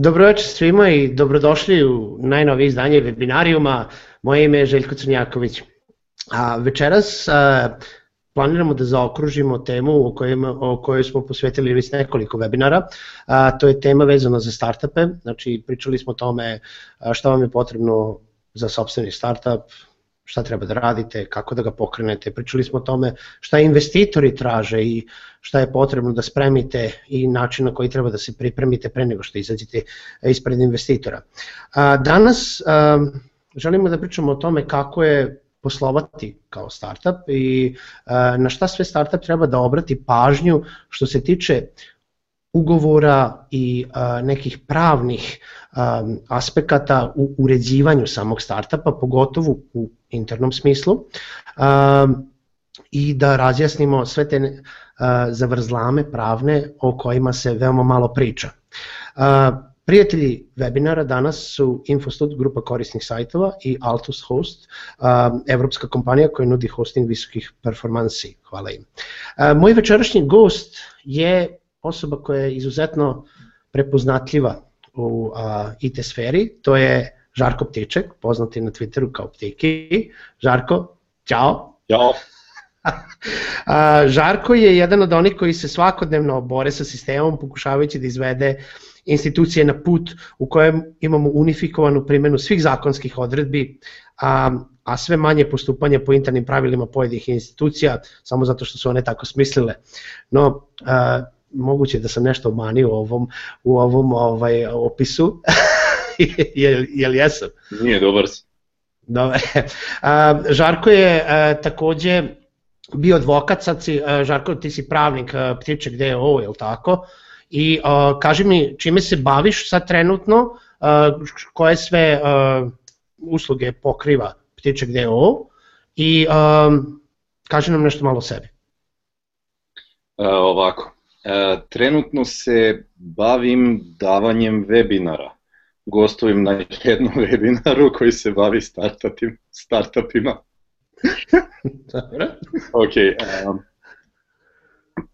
Dobro večer svima i dobrodošli u najnovije izdanje webinarijuma. Moje ime je Željko Crnjaković. A večeras a, planiramo da zaokružimo temu o, kojim, o kojoj smo posvetili već nekoliko webinara. A, to je tema vezana za startupe. Znači, pričali smo o tome šta vam je potrebno za sobstveni startup, šta treba da radite, kako da ga pokrenete. Pričali smo o tome šta investitori traže i šta je potrebno da spremite i način na koji treba da se pripremite pre nego što izađete ispred investitora. Danas želimo da pričamo o tome kako je poslovati kao startup i na šta sve startup treba da obrati pažnju što se tiče ugovora i nekih pravnih aspekata u uređivanju samog startupa, pogotovo u internom smislu, a, i da razjasnimo sve te a, zavrzlame pravne o kojima se veoma malo priča. A, Prijatelji webinara danas su Infostud, grupa korisnih sajtova i Altus Host, evropska kompanija koja nudi hosting visokih performansi. Hvala im. Moj večerašnji gost je osoba koja je izuzetno prepoznatljiva u IT sferi, to je Žarko Ptiček, poznati na Twitteru kao Ptiki. Žarko, čao. Ćao. Žarko je jedan od onih koji se svakodnevno bore sa sistemom pokušavajući da izvede institucije na put u kojem imamo unifikovanu primjenu svih zakonskih odredbi, a, a sve manje postupanje po internim pravilima pojedinih institucija, samo zato što su one tako smislile. No, a, moguće da sam nešto obmanio u ovom, u ovom ovaj, opisu, jel, jel jesam? Nije, dobar si. Dobar. A, Žarko je a, takođe bio advokat, sad si, a, Žarko ti si pravnik Ptiček DO, je li tako? I a, kaži mi čime se baviš sad trenutno, a, koje sve a, usluge pokriva Ptiček DO i a, kaži nam nešto malo o sebi. A, ovako, E, trenutno se bavim davanjem webinara. Gostujem na jednom webinaru koji se bavi startupim, startupima. ok, um,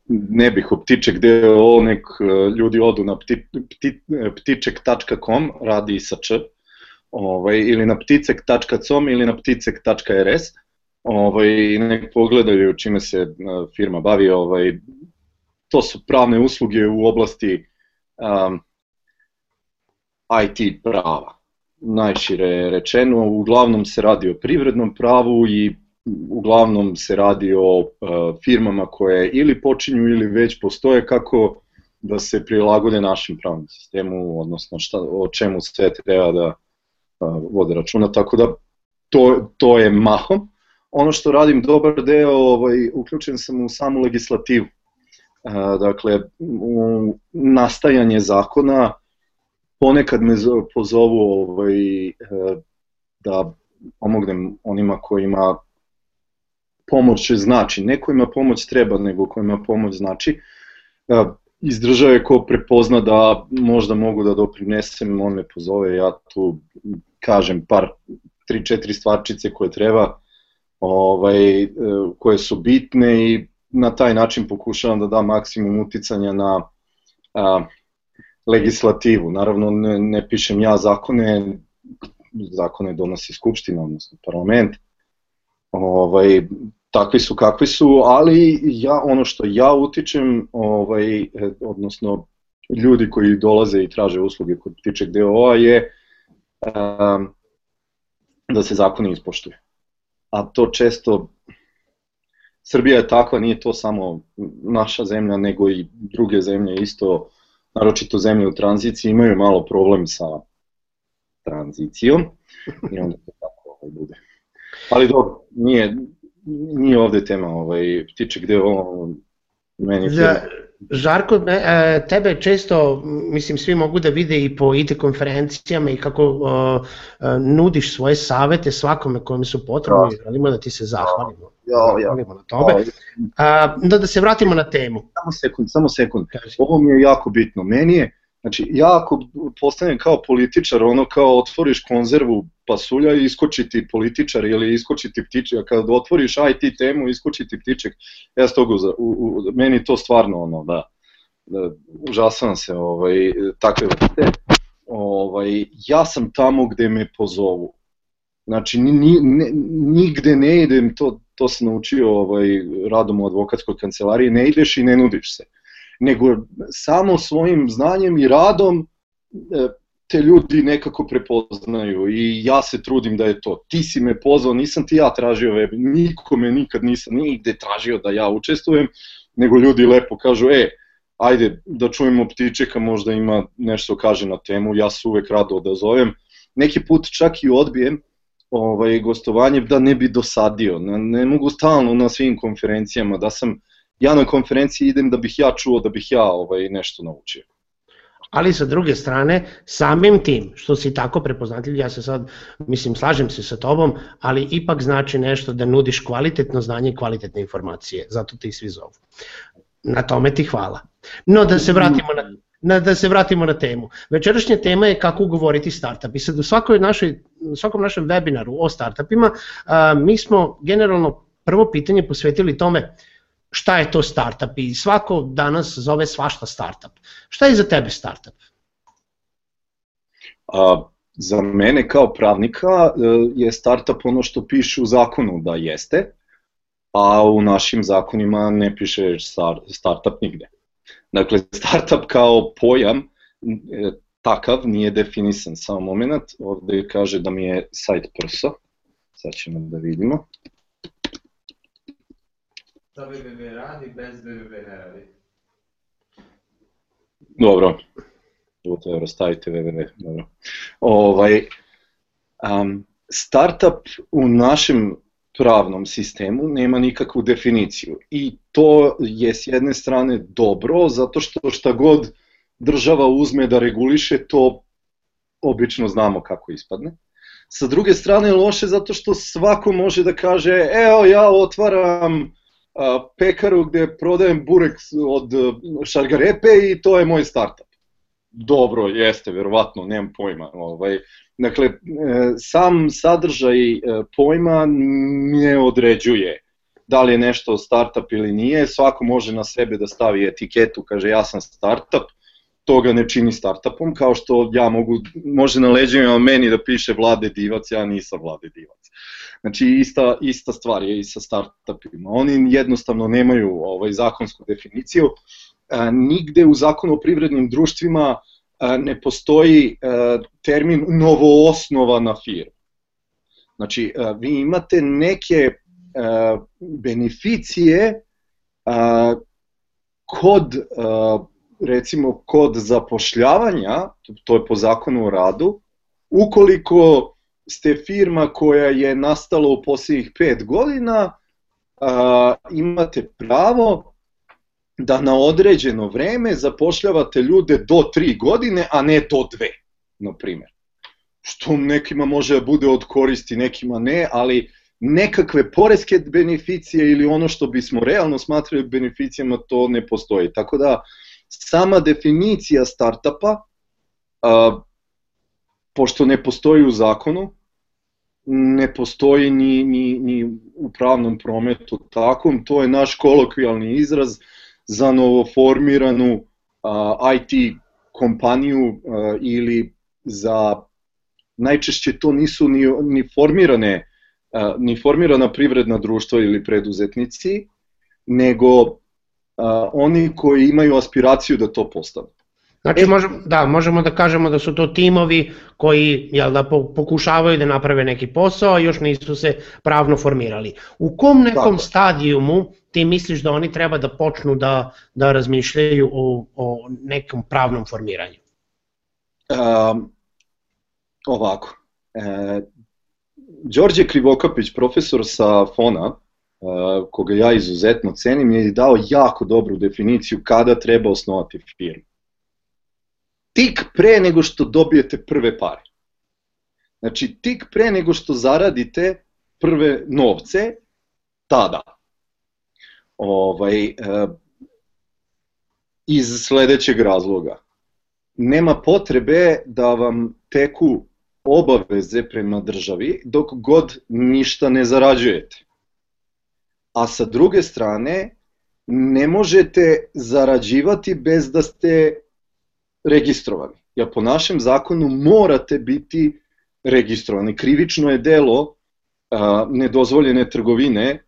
ne bih u ptiček ovo nek e, ljudi odu na pti, pti, ptiček.com, radi sa č, ovaj, ili na pticek.com ili na pticek.rs, ovaj, nek pogledaju čime se firma bavi, ovaj, to su pravne usluge u oblasti um, IT prava. Najšire rečeno, uglavnom se radi o privrednom pravu i uglavnom se radi o uh, firmama koje ili počinju ili već postoje kako da se prilagode našem pravnom sistemu, odnosno šta, o čemu sve treba da uh, vode računa, tako da to, to je mahom. Ono što radim dobar deo, ovaj, uključen sam u samu legislativu dakle, u nastajanje zakona, ponekad me pozovu ovaj, e, da pomognem onima kojima pomoć znači, ne kojima pomoć treba, nego kojima pomoć znači, e, iz države ko prepozna da možda mogu da doprinesem, on me pozove, ja tu kažem par, tri, četiri stvarčice koje treba, ovaj, e, koje su bitne i na taj način pokušavam da dam maksimum uticanja na legislativu. Naravno, ne, ne pišem ja zakone, zakone donosi Skupština, odnosno parlament, ovaj, takvi su kakvi su, ali ja, ono što ja utičem, ovaj, odnosno ljudi koji dolaze i traže usluge kod tičeg DOA je a, da se zakoni ispoštuju. A to često Srbija je takva, nije to samo naša zemlja, nego i druge zemlje isto, naročito zemlje u tranziciji imaju malo problem sa tranzicijom i onda to tako ovaj, bude. Ali dobro, nije, nije ovde tema, ovaj, tiče gde ovo meni... Za, Žarko, e, tebe često, mislim, svi mogu da vide i po IT konferencijama i kako uh, nudiš svoje savete svakome kome su potrebni, želimo da ti se zahvalimo. Ja, ja. na tome. A, da, da se vratimo na temu. Samo sekund, samo sekund. Ovo mi je jako bitno. Meni je, znači, ja ako postanem kao političar, ono kao otvoriš konzervu pasulja i iskoči ti političar ili iskoči ti ptiček, a kad otvoriš IT temu iskoči ti ptiček, ja s toga, u, u, meni to stvarno ono, da, da užasavam se ovaj, takve vrste. ovaj, ja sam tamo gde me pozovu. Znači, ni, ni, nigde ne idem, to, to sam naučio ovaj, radom u advokatskoj kancelariji, ne ideš i ne nudiš se. Nego samo svojim znanjem i radom e, te ljudi nekako prepoznaju i ja se trudim da je to. Ti si me pozvao, nisam ti ja tražio web, nikome nikad nisam nigde tražio da ja učestvujem, nego ljudi lepo kažu, e, ajde da čujemo ptičeka, možda ima nešto kaže na temu, ja se uvek rado odazovem. Neki put čak i odbijem ovaj, gostovanje da ne bi dosadio, ne, ne mogu stalno na svim konferencijama, da sam, ja na konferenciji idem da bih ja čuo, da bih ja ovaj, nešto naučio ali sa druge strane, samim tim što si tako prepoznatljiv, ja se sad, mislim, slažem se sa tobom, ali ipak znači nešto da nudiš kvalitetno znanje i kvalitetne informacije, zato ti svi zovu. Na tome ti hvala. No da se vratimo na, na, da se vratimo na temu. Večerašnja tema je kako ugovoriti startup. I sad u svakoj našoj, svakom našem webinaru o startupima a, mi smo generalno prvo pitanje posvetili tome šta je to startup i svako danas zove svašta startup. Šta je za tebe startup? A, za mene kao pravnika e, je startup ono što piše u zakonu da jeste, a u našim zakonima ne piše startup nigde. Dakle, startup kao pojam e, takav nije definisan. Samo moment, ovde kaže da mi je sajt prso, sad ćemo da vidimo. Sa www radi, bez www ne radi. Dobro. Whatever, stavite www, dobro. Ovaj, um, startup u našem pravnom sistemu nema nikakvu definiciju i to je s jedne strane dobro zato što šta god država uzme da reguliše to obično znamo kako ispadne. Sa druge strane loše zato što svako može da kaže evo ja otvaram pekaru gde prodajem burek od šargarepe i to je moj startup. Dobro, jeste, verovatno, nemam pojma. Ovaj, dakle, e, sam sadržaj e, pojma ne određuje da li je nešto startup ili nije, svako može na sebe da stavi etiketu, kaže ja sam startup, to ga ne čini startupom, kao što ja mogu, može na leđima meni da piše Vlade Divac, ja nisam Vlade Divac. Znači ista, ista stvar je i sa startupima. Oni jednostavno nemaju ovaj zakonsku definiciju. A, nigde u zakonu o privrednim društvima a, ne postoji a, termin novoosnovana firma. Znači, a, vi imate neke a, beneficije a, kod a, recimo kod zapošljavanja, to je po zakonu o radu, ukoliko ste firma koja je nastala u posljednjih 5 godina, a, imate pravo da na određeno vreme zapošljavate ljude do 3 godine, a ne do 2, na primjer. Što nekima može da bude od koristi, nekima ne, ali nekakve poreske beneficije ili ono što bismo realno smatrali beneficijama, to ne postoji. Tako da, sama definicija startupa, a, pošto ne postoji u zakonu, ne postoji ni, ni, ni u pravnom prometu takom, to je naš kolokvijalni izraz za novoformiranu a, IT kompaniju a, ili za najčešće to nisu ni, ni formirane a, ni formirana privredna društva ili preduzetnici, nego a, oni koji imaju aspiraciju da to postanu. Znači, e, možemo, da, možemo da kažemo da su to timovi koji jel, da, pokušavaju da naprave neki posao, a još nisu se pravno formirali. U kom nekom Tako. stadijumu ti misliš da oni treba da počnu da, da razmišljaju o, o nekom pravnom formiranju? Um, ovako. E, Đorđe Krivokapić, profesor sa FONA, uh, koga ja izuzetno cenim, je dao jako dobru definiciju kada treba osnovati firmu tik pre nego što dobijete prve pare. Znači, tik pre nego što zaradite prve novce, tada. Ovaj, e, iz sledećeg razloga. Nema potrebe da vam teku obaveze prema državi dok god ništa ne zarađujete. A sa druge strane, ne možete zarađivati bez da ste registrovani. jer po našem zakonu morate biti registrovani. Krivično je delo a, nedozvoljene trgovine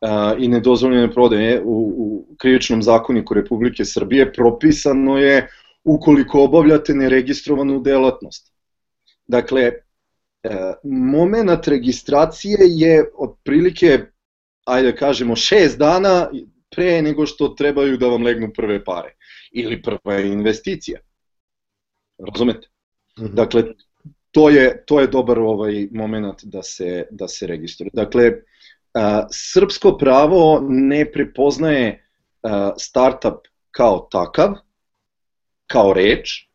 a, i nedozvoljene prodaje u, u krivičnom zakoniku Republike Srbije propisano je ukoliko obavljate neregistrovanu delatnost. Dakle, e, moment registracije je otprilike, ajde da kažemo, šest dana pre nego što trebaju da vam legnu prve pare ili prva investicija. Razumete? Mm -hmm. Dakle, to je, to je dobar ovaj moment da se, da se registruje. Dakle, a, srpsko pravo ne prepoznaje a, startup kao takav, kao reč,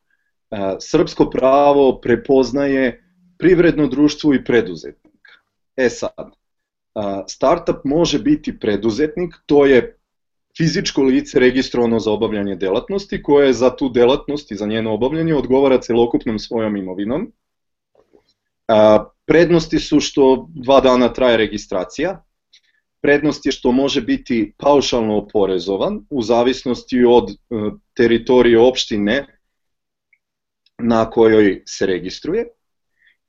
a, srpsko pravo prepoznaje privredno društvo i preduzetnika. E sad, a, startup može biti preduzetnik, to je fizičko lice registrovano za obavljanje delatnosti koje za tu delatnost i za njeno obavljanje odgovara celokupnom svojom imovinom. A, prednosti su što dva dana traje registracija, prednost je što može biti paušalno oporezovan u zavisnosti od e, teritorije opštine na kojoj se registruje.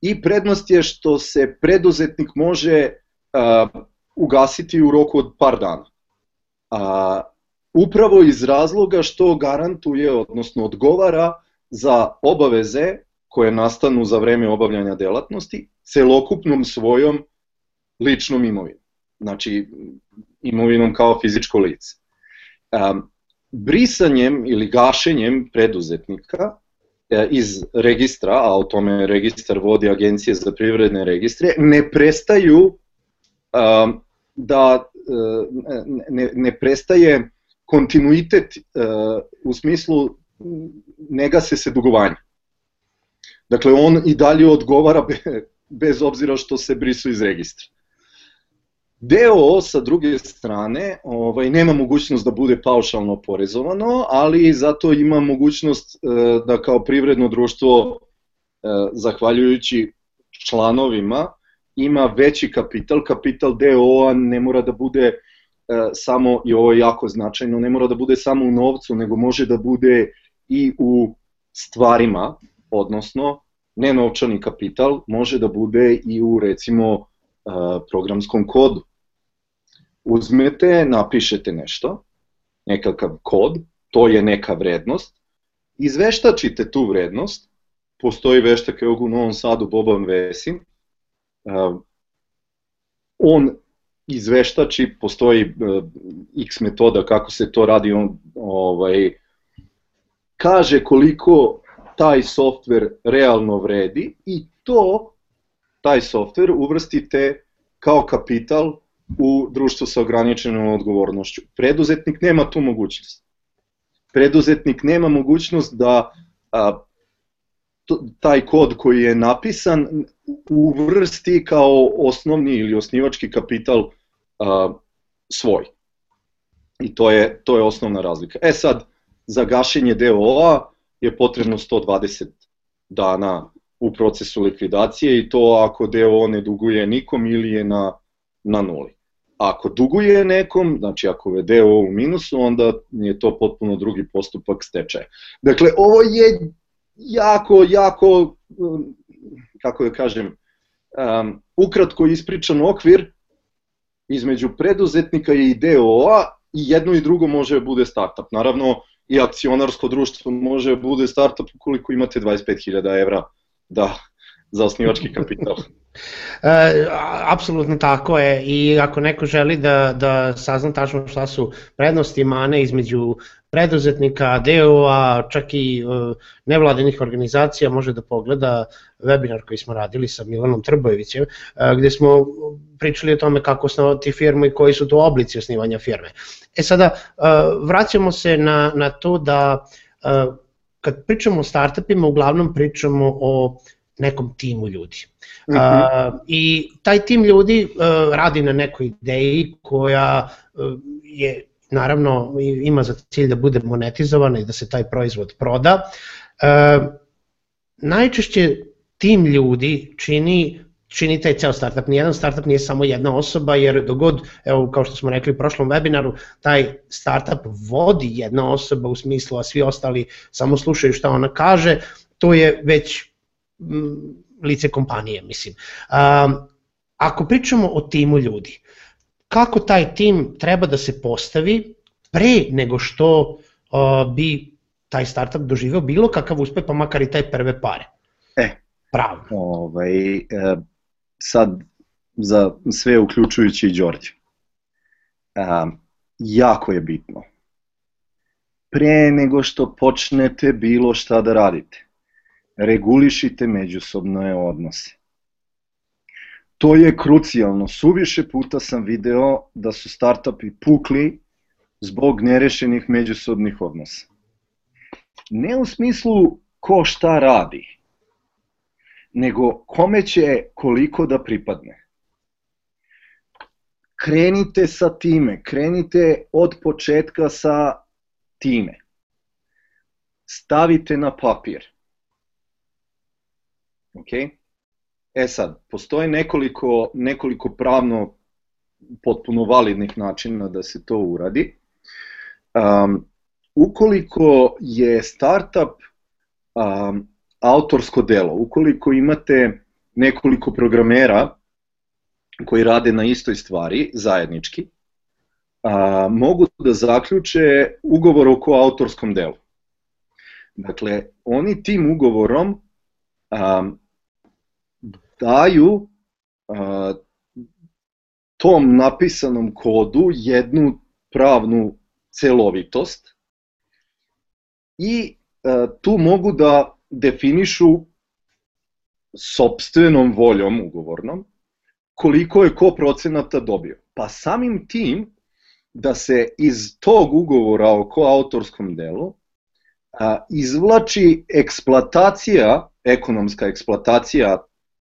I prednost je što se preduzetnik može a, ugasiti u roku od par dana a, upravo iz razloga što garantuje, odnosno odgovara za obaveze koje nastanu za vreme obavljanja delatnosti celokupnom svojom ličnom imovinom. Znači, imovinom kao fizičko lice. A, brisanjem ili gašenjem preduzetnika e, iz registra, a o tome registar vodi Agencije za privredne registre, ne prestaju a, da ne, ne prestaje kontinuitet u smislu ne gase se dugovanja. Dakle, on i dalje odgovara bez obzira što se brisu iz registra. DO sa druge strane ovaj, nema mogućnost da bude paušalno porezovano, ali zato ima mogućnost da kao privredno društvo, zahvaljujući članovima, ima veći kapital, kapital DO-a ne mora da bude e, samo, i ovo je jako značajno, ne mora da bude samo u novcu, nego može da bude i u stvarima, odnosno nenovčani kapital može da bude i u recimo e, programskom kodu. Uzmete, napišete nešto, nekakav kod, to je neka vrednost, izveštačite tu vrednost, postoji veštak evo u Novom Sadu Boban Vesin, on izveštači, postoji e, x metoda kako se to radi, on ovaj, kaže koliko taj softver realno vredi i to, taj softver uvrstite kao kapital u društvo sa ograničenom odgovornošću. Preduzetnik nema tu mogućnost. Preduzetnik nema mogućnost da a, taj kod koji je napisan uvrsti kao osnovni ili osnivački kapital a, svoj. I to je, to je osnovna razlika. E sad, za gašenje DOA je potrebno 120 dana u procesu likvidacije i to ako DO ne duguje nikom ili je na, na nuli. Ako duguje nekom, znači ako je DO u minusu, onda je to potpuno drugi postupak stečaja. Dakle, ovo je jako, jako, um, kako da kažem, um, ukratko ispričan okvir između preduzetnika i DOA i jedno i drugo može bude startup. Naravno, i akcionarsko društvo može bude startup ukoliko imate 25.000 evra da, za osnivački kapital. E, apsolutno tako je i ako neko želi da, da sazna tačno šta su prednosti i mane između preduzetnika, DO-a, čak i uh, nevladinih organizacija može da pogleda webinar koji smo radili sa Milanom Trbojevićem, uh, gde smo pričali o tome kako osnovati firmu i koji su to oblici osnivanja firme. E sada, uh, vraćamo se na, na to da kad pričamo o startupima, uglavnom pričamo o nekom timu ljudi. Mm -hmm. uh, I taj tim ljudi uh, radi na nekoj ideji koja uh, je naravno ima za cilj da bude monetizovana i da se taj proizvod proda. E, najčešće tim ljudi čini čini taj ceo startup. Nijedan startup nije samo jedna osoba, jer dogod, evo kao što smo rekli u prošlom webinaru, taj startup vodi jedna osoba u smislu, a svi ostali samo slušaju šta ona kaže, to je već m, lice kompanije, mislim. Um, ako pričamo o timu ljudi, kako taj tim treba da se postavi pre nego što uh, bi taj startup doživeo bilo kakav uspeh, pa makar i taj prve pare. E, Pravo. ovaj, e, sad za sve uključujući i Đorđe. A, jako je bitno. Pre nego što počnete bilo šta da radite, regulišite međusobne odnose. To je krucijalno. Suviše puta sam video da su startupi pukli zbog nerešenih međusobnih odnosa. Ne u smislu ko šta radi, nego kome će koliko da pripadne. Krenite sa time, krenite od početka sa time. Stavite na papir. Ok? E sad, postoje nekoliko, nekoliko pravno potpuno validnih načina da se to uradi. Um, ukoliko je startup um, autorsko delo, ukoliko imate nekoliko programera koji rade na istoj stvari zajednički, a, mogu da zaključe ugovor oko autorskom delu. Dakle, oni tim ugovorom a, daju a, tom napisanom kodu jednu pravnu celovitost i a, tu mogu da definišu sobstvenom voljom ugovornom koliko je ko procenata dobio. Pa samim tim da se iz tog ugovora o koautorskom delu a, izvlači eksploatacija, ekonomska eksploatacija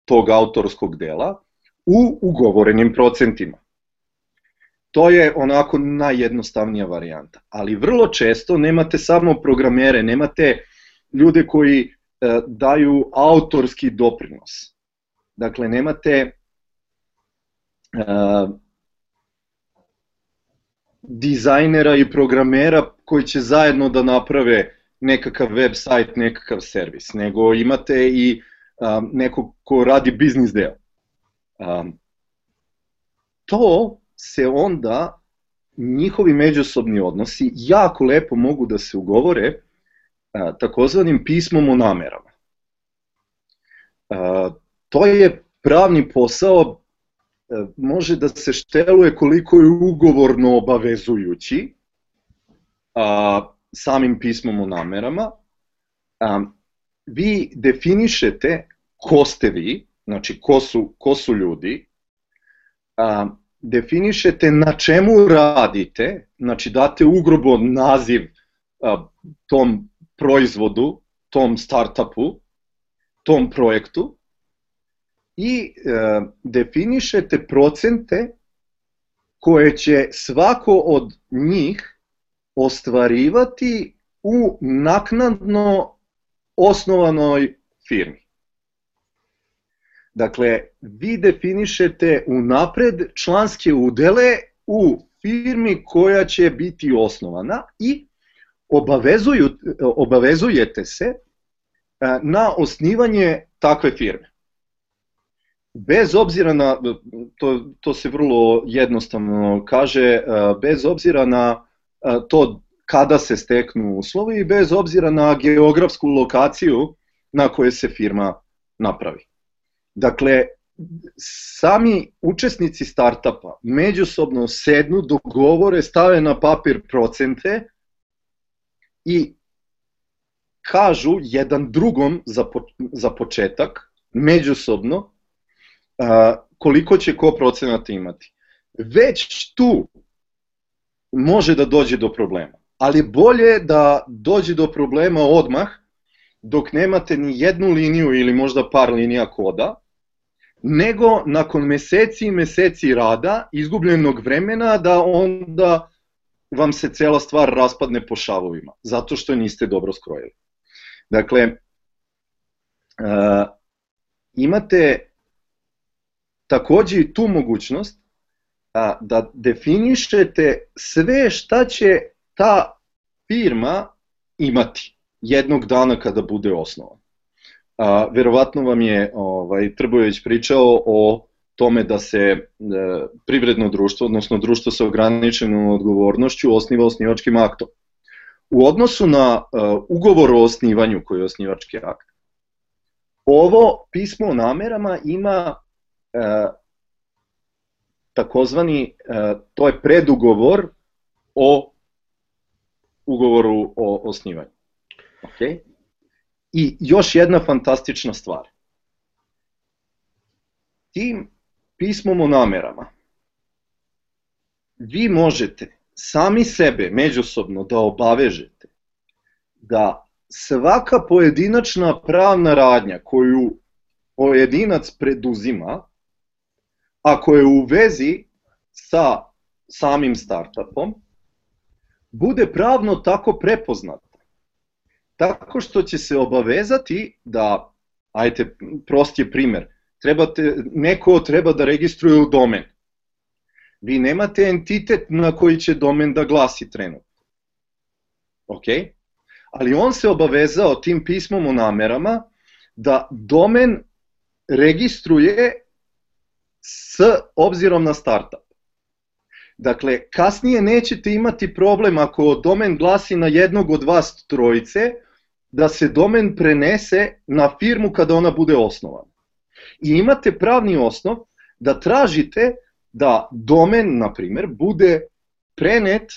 tog autorskog dela u ugovorenim procentima. To je onako najjednostavnija varijanta. Ali vrlo često nemate samo programere, nemate ljude koji e, daju autorski doprinos. Dakle, nemate e, dizajnera i programera koji će zajedno da naprave nekakav web sajt, nekakav servis, nego imate i um, nekog ko radi biznis deo. Um, to se onda njihovi međusobni odnosi jako lepo mogu da se ugovore takozvanim pismom o namerama. To je pravni posao, može da se šteluje koliko je ugovorno obavezujući samim pismom o namerama. Vi definišete ko ste vi, znači ko su, ko su ljudi, definišete na čemu radite, znači date ugrobo naziv tom proizvodu, tom startupu, tom projektu i e, definišete procente koje će svako od njih ostvarivati u naknadno osnovanoj firmi. Dakle, vi definišete unapred članske udele u firmi koja će biti osnovana i obavezuju, obavezujete se e, na osnivanje takve firme. Bez obzira na, to, to se vrlo jednostavno kaže, e, bez obzira na e, to kada se steknu uslovi i bez obzira na geografsku lokaciju na kojoj se firma napravi. Dakle, sami učesnici startapa međusobno sednu, dogovore, stave na papir procente i kažu jedan drugom za, po, za početak, međusobno, a, koliko će ko procenata imati. Već tu može da dođe do problema. Ali bolje da dođe do problema odmah, dok nemate ni jednu liniju ili možda par linija koda, nego nakon meseci i meseci rada, izgubljenog vremena, da onda vam se cela stvar raspadne po šavovima, zato što niste dobro skrojili. Dakle, uh, imate takođe i tu mogućnost a, da definišete sve šta će ta firma imati jednog dana kada bude osnovan. A, verovatno vam je ovaj, Trbojević pričao o tome da se e, privredno društvo, odnosno društvo sa ograničenom odgovornošću osniva osnivačkim aktom. U odnosu na e, ugovor o osnivanju koji je osnivački akt, ovo pismo o namerama ima e, takozvani, e, to je predugovor o ugovoru o osnivanju. Okay? I još jedna fantastična stvar. Tim pismom o namerama vi možete sami sebe međusobno da obavežete da svaka pojedinačna pravna radnja koju pojedinac preduzima, ako je u vezi sa samim startupom, bude pravno tako prepoznata. Tako što će se obavezati da, ajte, prost je primer, trebate, neko treba da registruje u domen. Vi nemate entitet na koji će domen da glasi trenutno. Ok? Ali on se obavezao tim pismom o namerama da domen registruje s obzirom na startup. Dakle, kasnije nećete imati problem ako domen glasi na jednog od vas trojice, da se domen prenese na firmu kada ona bude osnovana. I imate pravni osnov da tražite da domen, na primer, bude prenet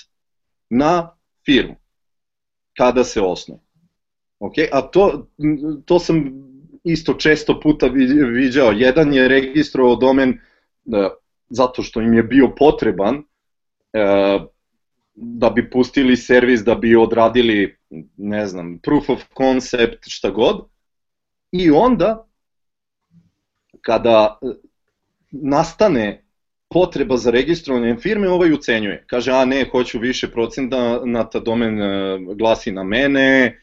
na firmu kada se osnovi. Okay? A to, to sam isto često puta viđao. Jedan je registrovao domen da, zato što im je bio potreban e, da bi pustili servis, da bi odradili, ne znam, proof of concept, šta god. I onda, kada nastane potreba za registrovanje firme, ovaj ucenjuje. Kaže, a ne, hoću više procenta, na ta domen e, glasi na mene,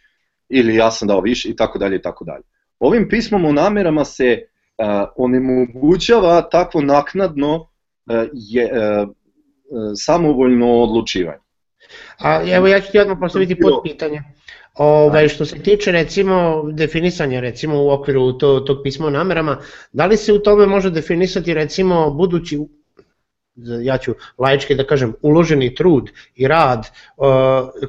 ili ja sam dao više, i tako dalje, i tako dalje. Ovim pismom o namerama se uh, onemogućava takvo naknadno uh, je, uh, samovoljno odlučivanje. A evo ja ću ti odmah postaviti pod pitanje. Ove, što se tiče recimo definisanja recimo u okviru to, tog pisma o namerama, da li se u tome može definisati recimo budući ja ću laički da kažem, uloženi trud i rad uh,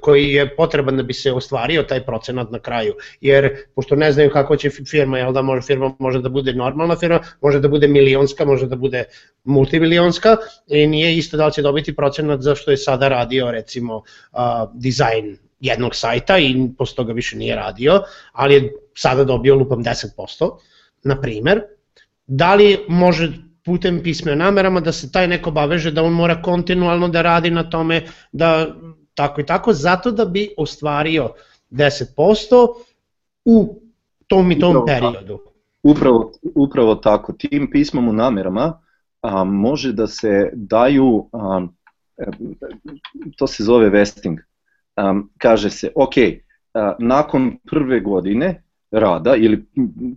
koji je potreban da bi se ostvario taj procenat na kraju. Jer, pošto ne znaju kako će firma, jel da može, firma može da bude normalna firma, može da bude milionska, može da bude multimilionska i nije isto da li će dobiti procenat za što je sada radio recimo uh, dizajn jednog sajta i posle toga više nije radio, ali je sada dobio lupam 10%, na primer, da li može putem pisme namerama da se taj neko baveže da on mora kontinualno da radi na tome da tako i tako zato da bi ostvario 10% u tom i tom upravo periodu. Upravo, upravo tako. Tim pismom u namerama a, može da se daju, a, to se zove vesting, a, kaže se, ok, a, nakon prve godine rada ili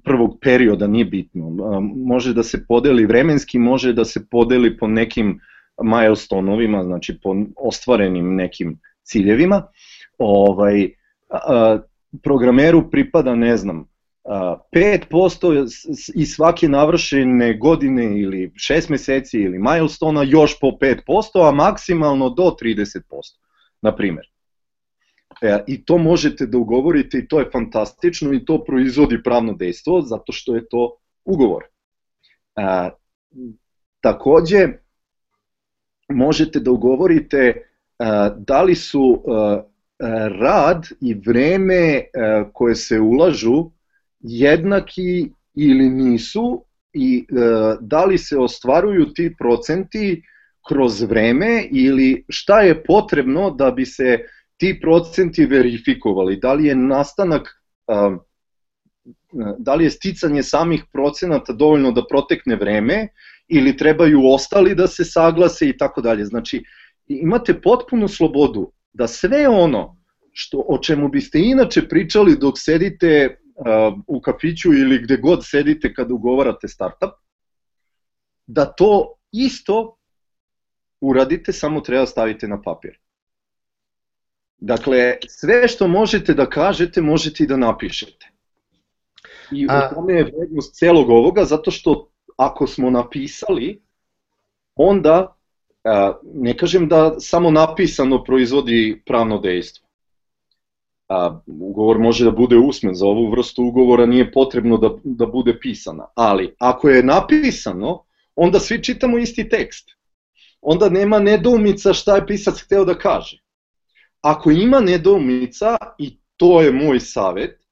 prvog perioda, nije bitno. Može da se podeli vremenski, može da se podeli po nekim milestoneovima, znači po ostvarenim nekim ciljevima. Ovaj, programeru pripada, ne znam, 5% i svake navršene godine ili 6 meseci ili milestona još po 5%, a maksimalno do 30%, na primer. E, I to možete da ugovorite i to je fantastično i to proizvodi pravno dejstvo zato što je to ugovor. E, takođe, možete da ugovorite e, da li su e, rad i vreme e, koje se ulažu jednaki ili nisu i e, da li se ostvaruju ti procenti kroz vreme ili šta je potrebno da bi se ti procenti verifikovali, da li je nastanak, da li je sticanje samih procenata dovoljno da protekne vreme ili trebaju ostali da se saglase i tako dalje. Znači, imate potpunu slobodu da sve ono što, o čemu biste inače pričali dok sedite u kafiću ili gde god sedite kada ugovarate startup, da to isto uradite, samo treba stavite na papir. Dakle, sve što možete da kažete, možete i da napišete. I u tome je vrednost celog ovoga, zato što ako smo napisali, onda ne kažem da samo napisano proizvodi pravno dejstvo. A, ugovor može da bude usmen, za ovu vrstu ugovora nije potrebno da, da bude pisana. Ali, ako je napisano, onda svi čitamo isti tekst. Onda nema nedoumica šta je pisac hteo da kaže. Ako ima nedoumica, i to je moj savet,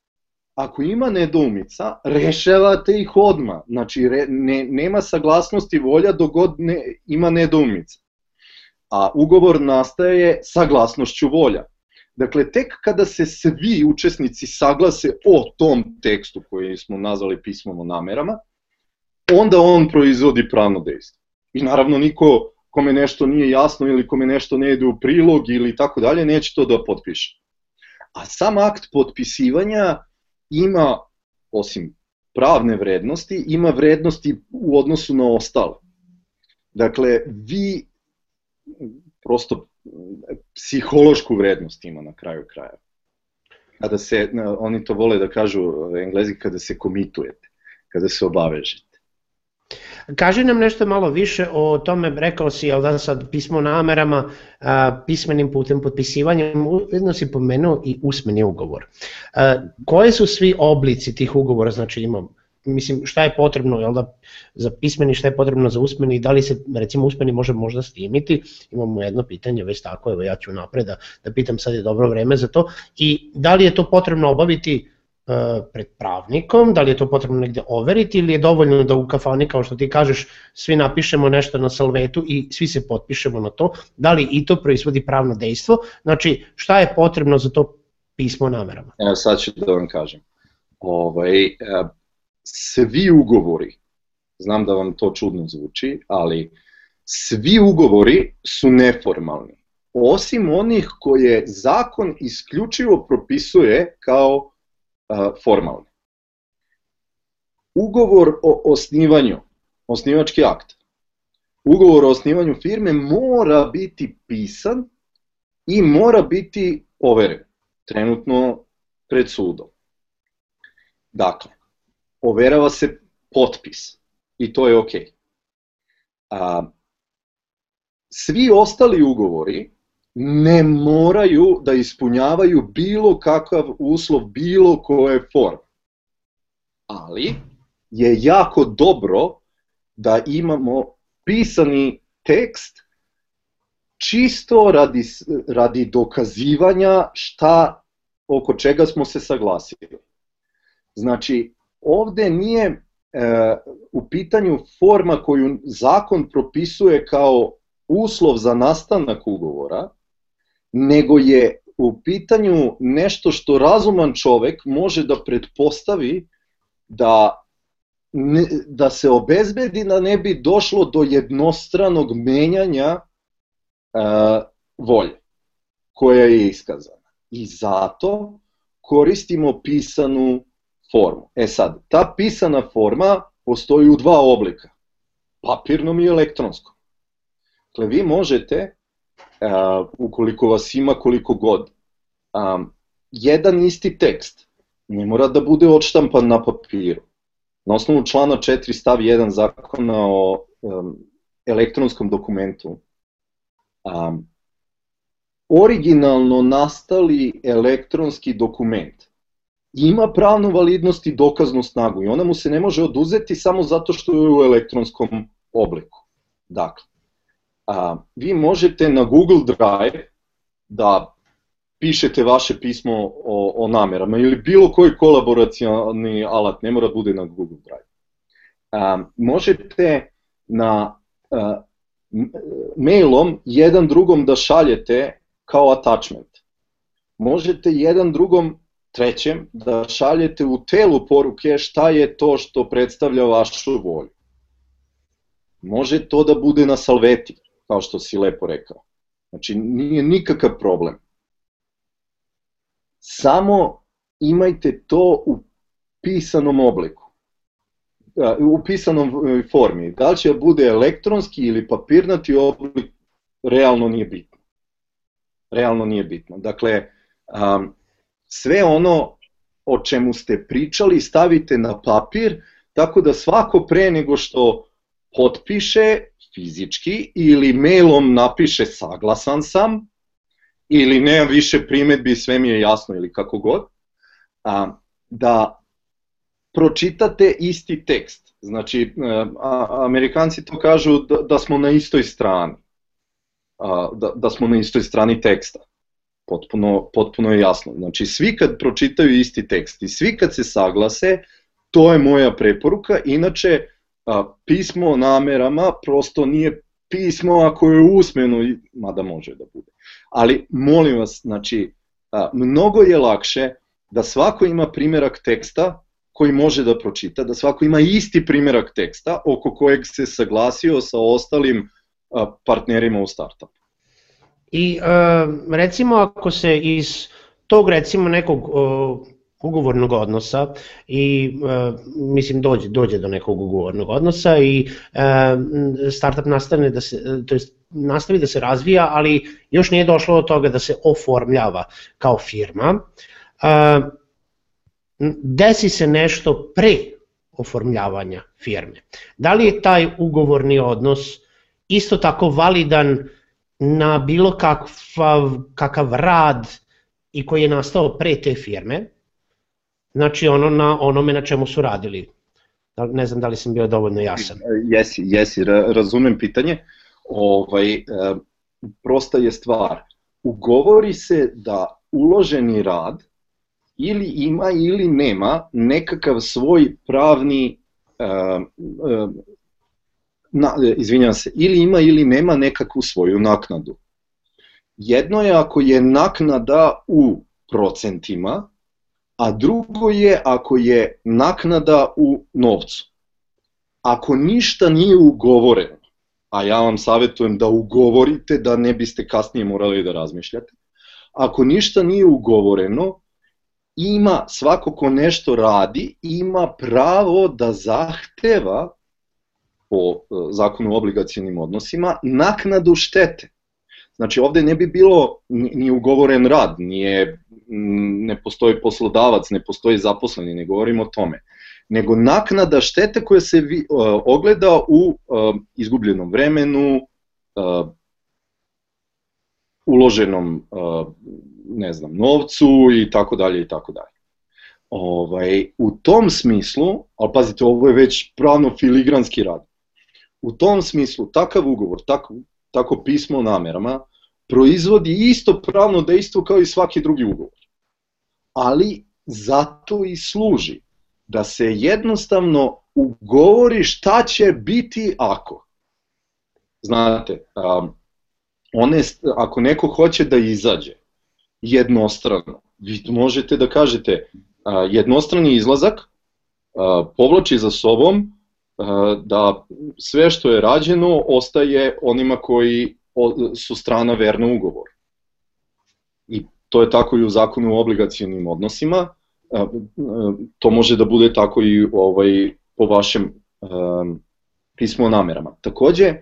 ako ima nedoumica, rešavate ih odma. Znači, re, ne, nema saglasnosti volja dok god ne, ima nedoumica. A ugovor nastaje saglasnošću volja. Dakle, tek kada se svi učesnici saglase o tom tekstu koji smo nazvali pismom o namerama, onda on proizvodi pravno dejstvo. I naravno niko kome nešto nije jasno ili kome nešto ne ide u prilog ili tako dalje, neće to da potpiše. A sam akt potpisivanja ima, osim pravne vrednosti, ima vrednosti u odnosu na ostale. Dakle, vi prosto psihološku vrednost ima na kraju kraja. Kada se, oni to vole da kažu englezi, kada se komitujete, kada se obavežete. Kaži nam nešto malo više o tome, rekao si, jel da sad pismo namerama, a, pismenim putem potpisivanjem, ujedno si pomenuo i usmeni ugovor. A, koje su svi oblici tih ugovora, znači imamo mislim šta je potrebno jel da, za pismeni, šta je potrebno za usmeni, da li se recimo usmeni može možda snimiti, imamo jedno pitanje već tako, evo ja ću napred da, da pitam sad je dobro vreme za to, i da li je to potrebno obaviti pred pravnikom, da li je to potrebno negde overiti ili je dovoljno da u kafani kao što ti kažeš svi napišemo nešto na salvetu i svi se potpišemo na to, da li i to proizvodi pravno dejstvo, znači šta je potrebno za to pismo namerama? Evo sad ću da vam kažem. Ovaj, e, svi ugovori, znam da vam to čudno zvuči, ali svi ugovori su neformalni, osim onih koje zakon isključivo propisuje kao formalni. Ugovor o osnivanju, osnivački akt, ugovor o osnivanju firme mora biti pisan i mora biti overen, trenutno pred sudom. Dakle, overava se potpis i to je ok. A, svi ostali ugovori ne moraju da ispunjavaju bilo kakav uslov bilo koje forme. Ali je jako dobro da imamo pisani tekst čisto radi, radi dokazivanja šta oko čega smo se saglasili. Znači, ovde nije e, u pitanju forma koju zakon propisuje kao uslov za nastanak ugovora, nego je u pitanju nešto što razuman čovek može da pretpostavi da ne, da se obezbedi da ne bi došlo do jednostranog menjanja e, volje koja je iskazana. I zato koristimo pisanu formu. E sad, ta pisana forma postoji u dva oblika, papirnom i elektronskom. Dakle, vi možete, uh, ukoliko vas ima koliko god, um, jedan isti tekst ne mora da bude odštampan na papiru. Na osnovu člana 4 stav 1 zakona o um, elektronskom dokumentu, um, originalno nastali elektronski dokument ima pravnu validnost i dokaznu snagu i ona mu se ne može oduzeti samo zato što je u elektronskom obliku. Dakle, a, vi možete na Google Drive da pišete vaše pismo o, o namerama ili bilo koji kolaboracioni alat, ne mora da bude na Google Drive. A, možete na a, mailom jedan drugom da šaljete kao attachment. Možete jedan drugom Trećem, da šaljete u telu poruke šta je to što predstavlja vašu volju. Može to da bude na salveti, kao što si lepo rekao. Znači, nije nikakav problem. Samo imajte to u pisanom obliku, u pisanom e, formi. Da li će da bude elektronski ili papirnati oblik, realno nije bitno. Realno nije bitno. Dakle, sve ono o čemu ste pričali stavite na papir, tako da svako pre nego što potpiše fizički ili mailom napiše saglasan sam, ili nemam više primetbi, sve mi je jasno ili kako god, a, da pročitate isti tekst. Znači, a, Amerikanci to kažu da, da smo na istoj strani, a, da, da smo na istoj strani teksta. Potpuno, potpuno je jasno. Znači, svi kad pročitaju isti tekst i svi kad se saglase, to je moja preporuka. Inače, a, pismo namerama prosto nije pismo ako je usmeno, mada može da bude. Ali molim vas, znači, a, mnogo je lakše da svako ima primerak teksta koji može da pročita, da svako ima isti primerak teksta oko kojeg se saglasio sa ostalim a, partnerima u startupu. I recimo ako se iz tog recimo nekog ugovornog odnosa i uh, mislim dođe dođe do nekog ugovornog odnosa i uh, startup nastane da se to jest nastavi da se razvija, ali još nije došlo do toga da se oformljava kao firma. Uh, desi se nešto pre oformljavanja firme. Da li je taj ugovorni odnos isto tako validan na bilo kakav, kakav rad i koji je nastao pre te firme, znači ono na onome na čemu su radili. Da, ne znam da li sam bio dovoljno jasan. Jesi, jesi, razumem pitanje. Ovaj, e, prosta je stvar. Ugovori se da uloženi rad ili ima ili nema nekakav svoj pravni uh, na, izvinjam se, ili ima ili nema nekakvu svoju naknadu. Jedno je ako je naknada u procentima, a drugo je ako je naknada u novcu. Ako ništa nije ugovoreno, a ja vam savjetujem da ugovorite da ne biste kasnije morali da razmišljate, ako ništa nije ugovoreno, ima svako ko nešto radi, ima pravo da zahteva po e, zakonu o obligacijenim odnosima naknadu štete. Znači ovde ne bi bilo ni ugovoren rad, nije, ne postoji poslodavac, ne postoji zaposleni, ne govorimo o tome, nego naknada štete koja se vi, uh, ogleda u uh, izgubljenom vremenu, uh, uloženom uh, ne znam, novcu i tako dalje i tako dalje. Ovaj, u tom smislu, ali pazite, ovo je već pravno filigranski rad, u tom smislu takav ugovor, tako, tako pismo o namerama, proizvodi isto pravno dejstvo kao i svaki drugi ugovor. Ali zato i služi da se jednostavno ugovori šta će biti ako. Znate, um, one, ako neko hoće da izađe jednostrano, vi možete da kažete a, jednostrani izlazak a, povlači za sobom da sve što je rađeno ostaje onima koji su strana verna ugovor. I to je tako i u zakonu o obligacijonim odnosima, to može da bude tako i ovaj, po vašem pismu o namerama. Takođe,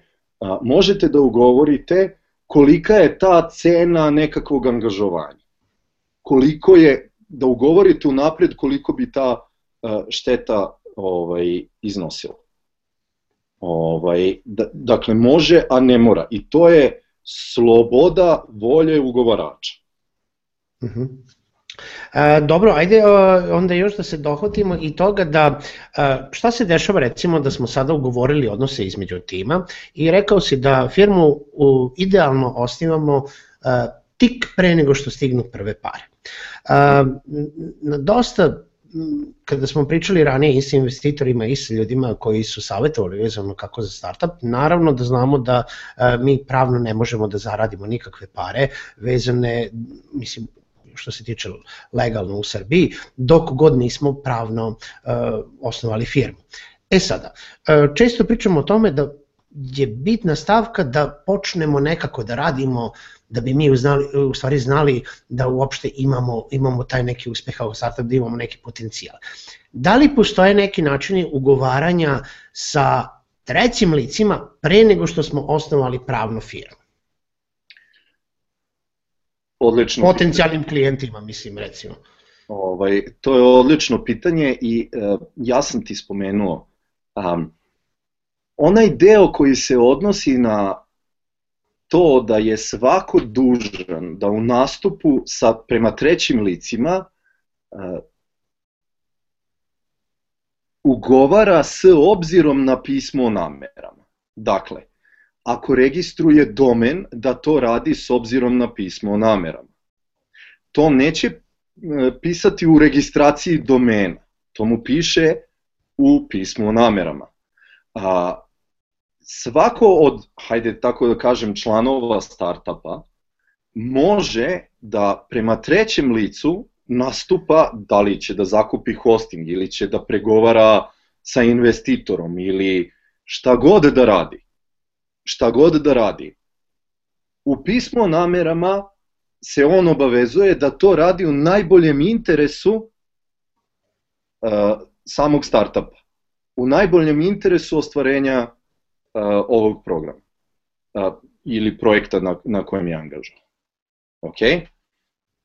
možete da ugovorite kolika je ta cena nekakvog angažovanja. Koliko je, da ugovorite unapred koliko bi ta šteta ovaj, iznosila. Ovaj, da, dakle, može, a ne mora. I to je sloboda volje ugovarača. Uh mhm. -huh. E, dobro, ajde onda još da se dohvatimo i toga da e, šta se dešava recimo da smo sada ugovorili odnose između tima i rekao si da firmu idealno osnivamo e, tik pre nego što stignu prve pare. Na dosta kada smo pričali ranije i sa investitorima i sa ljudima koji su savjetovali vezano kako za startup, naravno da znamo da mi pravno ne možemo da zaradimo nikakve pare vezane, mislim, što se tiče legalno u Srbiji, dok god nismo pravno uh, osnovali firmu. E sada, uh, često pričamo o tome da je bitna stavka da počnemo nekako da radimo da bi mi uznali, u stvari znali da uopšte imamo, imamo taj neki uspeh kao startup, da imamo neki potencijal. Da li postoje neki načini ugovaranja sa trećim licima pre nego što smo osnovali pravnu firmu? Odlično. Potencijalnim klijentima, mislim, recimo. Ovaj, to je odlično pitanje i uh, ja sam ti spomenuo. Um, onaj deo koji se odnosi na to da je svako dužan da u nastupu sa prema trećim licima uh, ugovara s obzirom na pismo o namerama. Dakle, ako registruje domen, da to radi s obzirom na pismo o namerama. To neće e, pisati u registraciji domena, to mu piše u pismu o namerama. A, svako od, hajde tako da kažem, članova startupa može da prema trećem licu nastupa da li će da zakupi hosting ili će da pregovara sa investitorom ili šta god da radi. Šta god da radi. U pismu o namerama se on obavezuje da to radi u najboljem interesu uh, samog startupa. U najboljem interesu ostvarenja ovog programa ili projekta na, na kojem je angažan. Okay?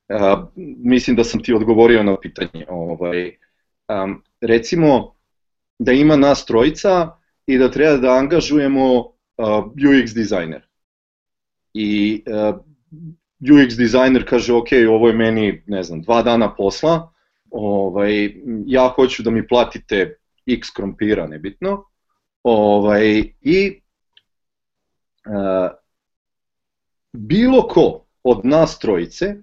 Uh, mislim da sam ti odgovorio na pitanje. Ovaj, um, recimo da ima nas trojica i da treba da angažujemo uh, UX dizajner. I uh, UX dizajner kaže, ok, ovo je meni, ne znam, dva dana posla, ovaj, ja hoću da mi platite x krompira, nebitno, ovaj, i uh, bilo ko od nas trojice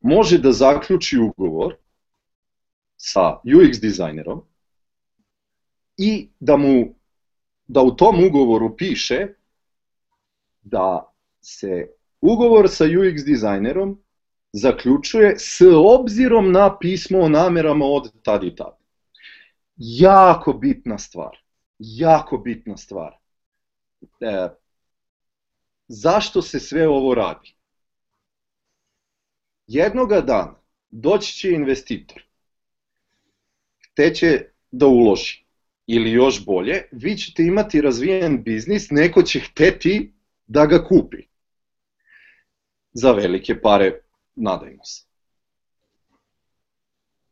može da zaključi ugovor sa UX dizajnerom i da mu da u tom ugovoru piše da se ugovor sa UX dizajnerom zaključuje s obzirom na pismo o namerama od tad i tad. Jako bitna stvar. Jako bitna stvar. E, zašto se sve ovo radi? Jednoga dana doći će investitor, hteće da uloži, ili još bolje, vi ćete imati razvijen biznis, neko će hteti da ga kupi. Za velike pare, nadajmo se.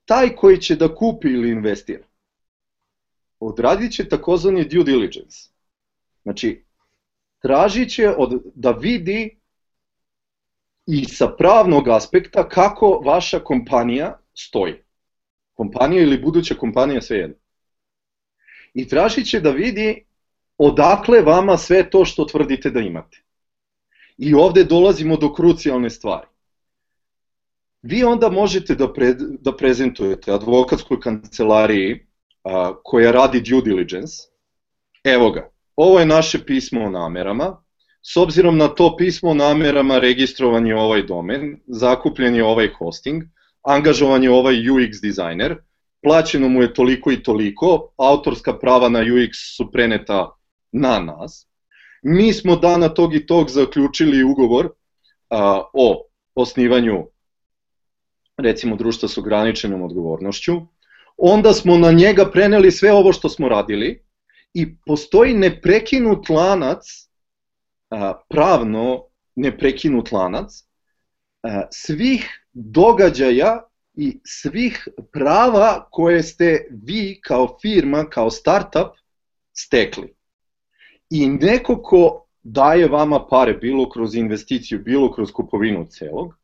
Taj koji će da kupi ili investira, odradit će takozvani due diligence. Znači, tražit će od, da vidi i sa pravnog aspekta kako vaša kompanija stoji. Kompanija ili buduća kompanija, sve jedno. I tražit će da vidi odakle vama sve to što tvrdite da imate. I ovde dolazimo do krucijalne stvari. Vi onda možete da, pre, da prezentujete advokatskoj kancelariji a, koja radi due diligence. Evo ga, ovo je naše pismo o namerama, S obzirom na to pismo namerama registrovan je ovaj domen, zakupljen je ovaj hosting, angažovan je ovaj UX dizajner, plaćeno mu je toliko i toliko, autorska prava na UX su preneta na nas. Mi smo dana tog i tog zaključili ugovor a, o osnivanju recimo društva s ograničenom odgovornošću, onda smo na njega preneli sve ovo što smo radili i postoji neprekinut lanac pravno neprekinut lanac svih događaja i svih prava koje ste vi kao firma, kao startup stekli. I neko ko daje vama pare, bilo kroz investiciju, bilo kroz kupovinu celog,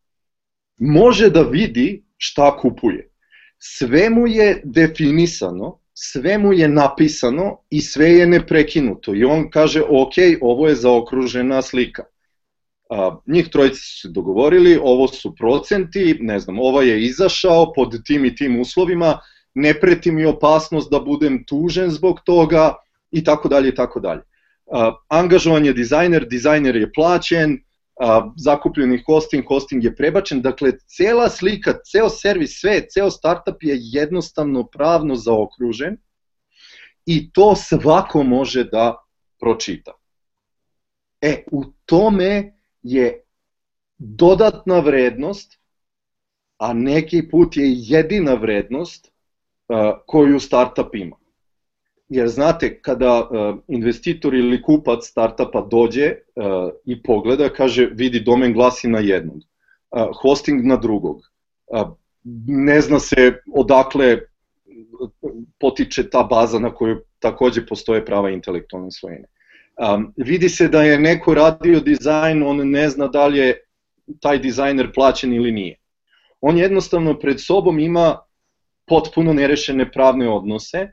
može da vidi šta kupuje. Sve mu je definisano sve mu je napisano i sve je neprekinuto i on kaže ok, ovo je zaokružena slika. A, njih trojice su se dogovorili, ovo su procenti, ne znam, ova je izašao pod tim i tim uslovima, ne preti mi opasnost da budem tužen zbog toga i tako dalje i tako dalje. Angažovan je dizajner, dizajner je plaćen, a, zakupljeni hosting, hosting je prebačen, dakle cela slika, ceo servis, sve, ceo startup je jednostavno pravno zaokružen i to svako može da pročita. E, u tome je dodatna vrednost, a neki put je jedina vrednost a, koju startup ima. Jer znate, kada uh, investitor ili kupac startupa dođe uh, i pogleda, kaže, vidi domen glasi na jednog, uh, hosting na drugog, ne zna se odakle potiče ta baza na kojoj takođe postoje prava intelektualne svojine. Vidi se da je neko radio dizajn, on ne zna da li je taj dizajner plaćen ili nije. On jednostavno pred sobom ima potpuno nerešene pravne odnose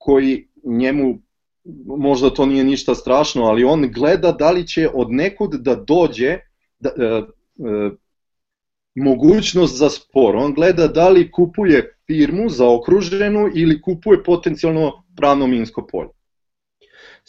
koji njemu možda to nije ništa strašno, ali on gleda da li će od nekud da dođe da, e, e, mogućnost za spor. On gleda da li kupuje firmu za okruženu ili kupuje potencijalno pravno minsko polje.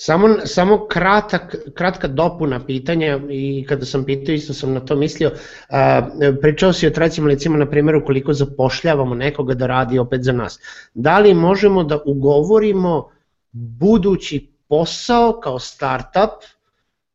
Samo, samo kratak, kratka dopuna pitanja i kada sam pitao isto sam na to mislio, a, pričao si o trećim licima na primjer koliko zapošljavamo nekoga da radi opet za nas. Da li možemo da ugovorimo budući posao kao startup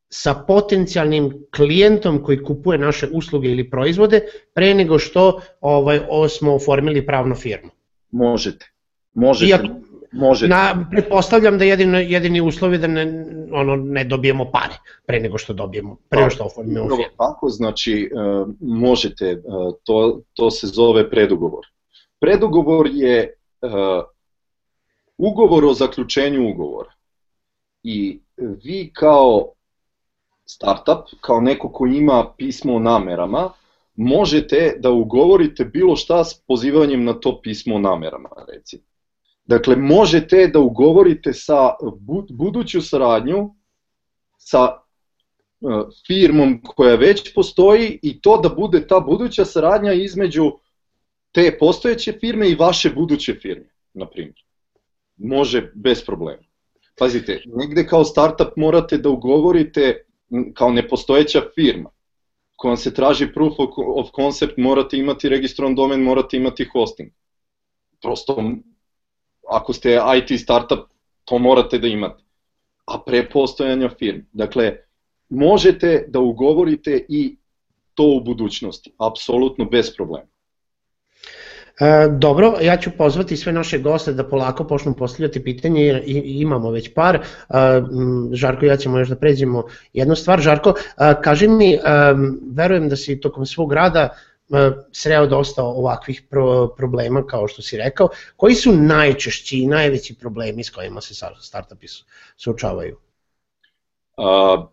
sa potencijalnim klijentom koji kupuje naše usluge ili proizvode pre nego što ovaj, smo oformili pravnu firmu? Možete. Možete. Iako, Može. Na, pretpostavljam da jedini, jedini uslov je da ne, ono, ne dobijemo pare pre nego što dobijemo, pre nego što oformimo firmu. Tako, znači, uh, možete, uh, to, to se zove predugovor. Predugovor je uh, ugovor o zaključenju ugovora. I vi kao startup, kao neko ko ima pismo o namerama, možete da ugovorite bilo šta s pozivanjem na to pismo o namerama, recimo. Dakle, možete da ugovorite sa buduću saradnju sa e, firmom koja već postoji i to da bude ta buduća saradnja između te postojeće firme i vaše buduće firme, na primjer. Može bez problema. Pazite, negde kao startup morate da ugovorite kao nepostojeća firma kojom se traži proof of concept, morate imati registrovan domen, morate imati hosting. Prosto ako ste IT startup, to morate da imate. A pre postojanja firme. Dakle, možete da ugovorite i to u budućnosti, apsolutno bez problema. E, dobro, ja ću pozvati sve naše goste da polako počnu postavljati pitanje jer imamo već par. E, Žarko ja ćemo još da pređemo jednu stvar. Žarko, e, kaži mi, e, verujem da si tokom svog rada sreo dosta ovakvih pro, problema kao što si rekao. Koji su najčešći i najveći problemi s kojima se startupi suočavaju? A,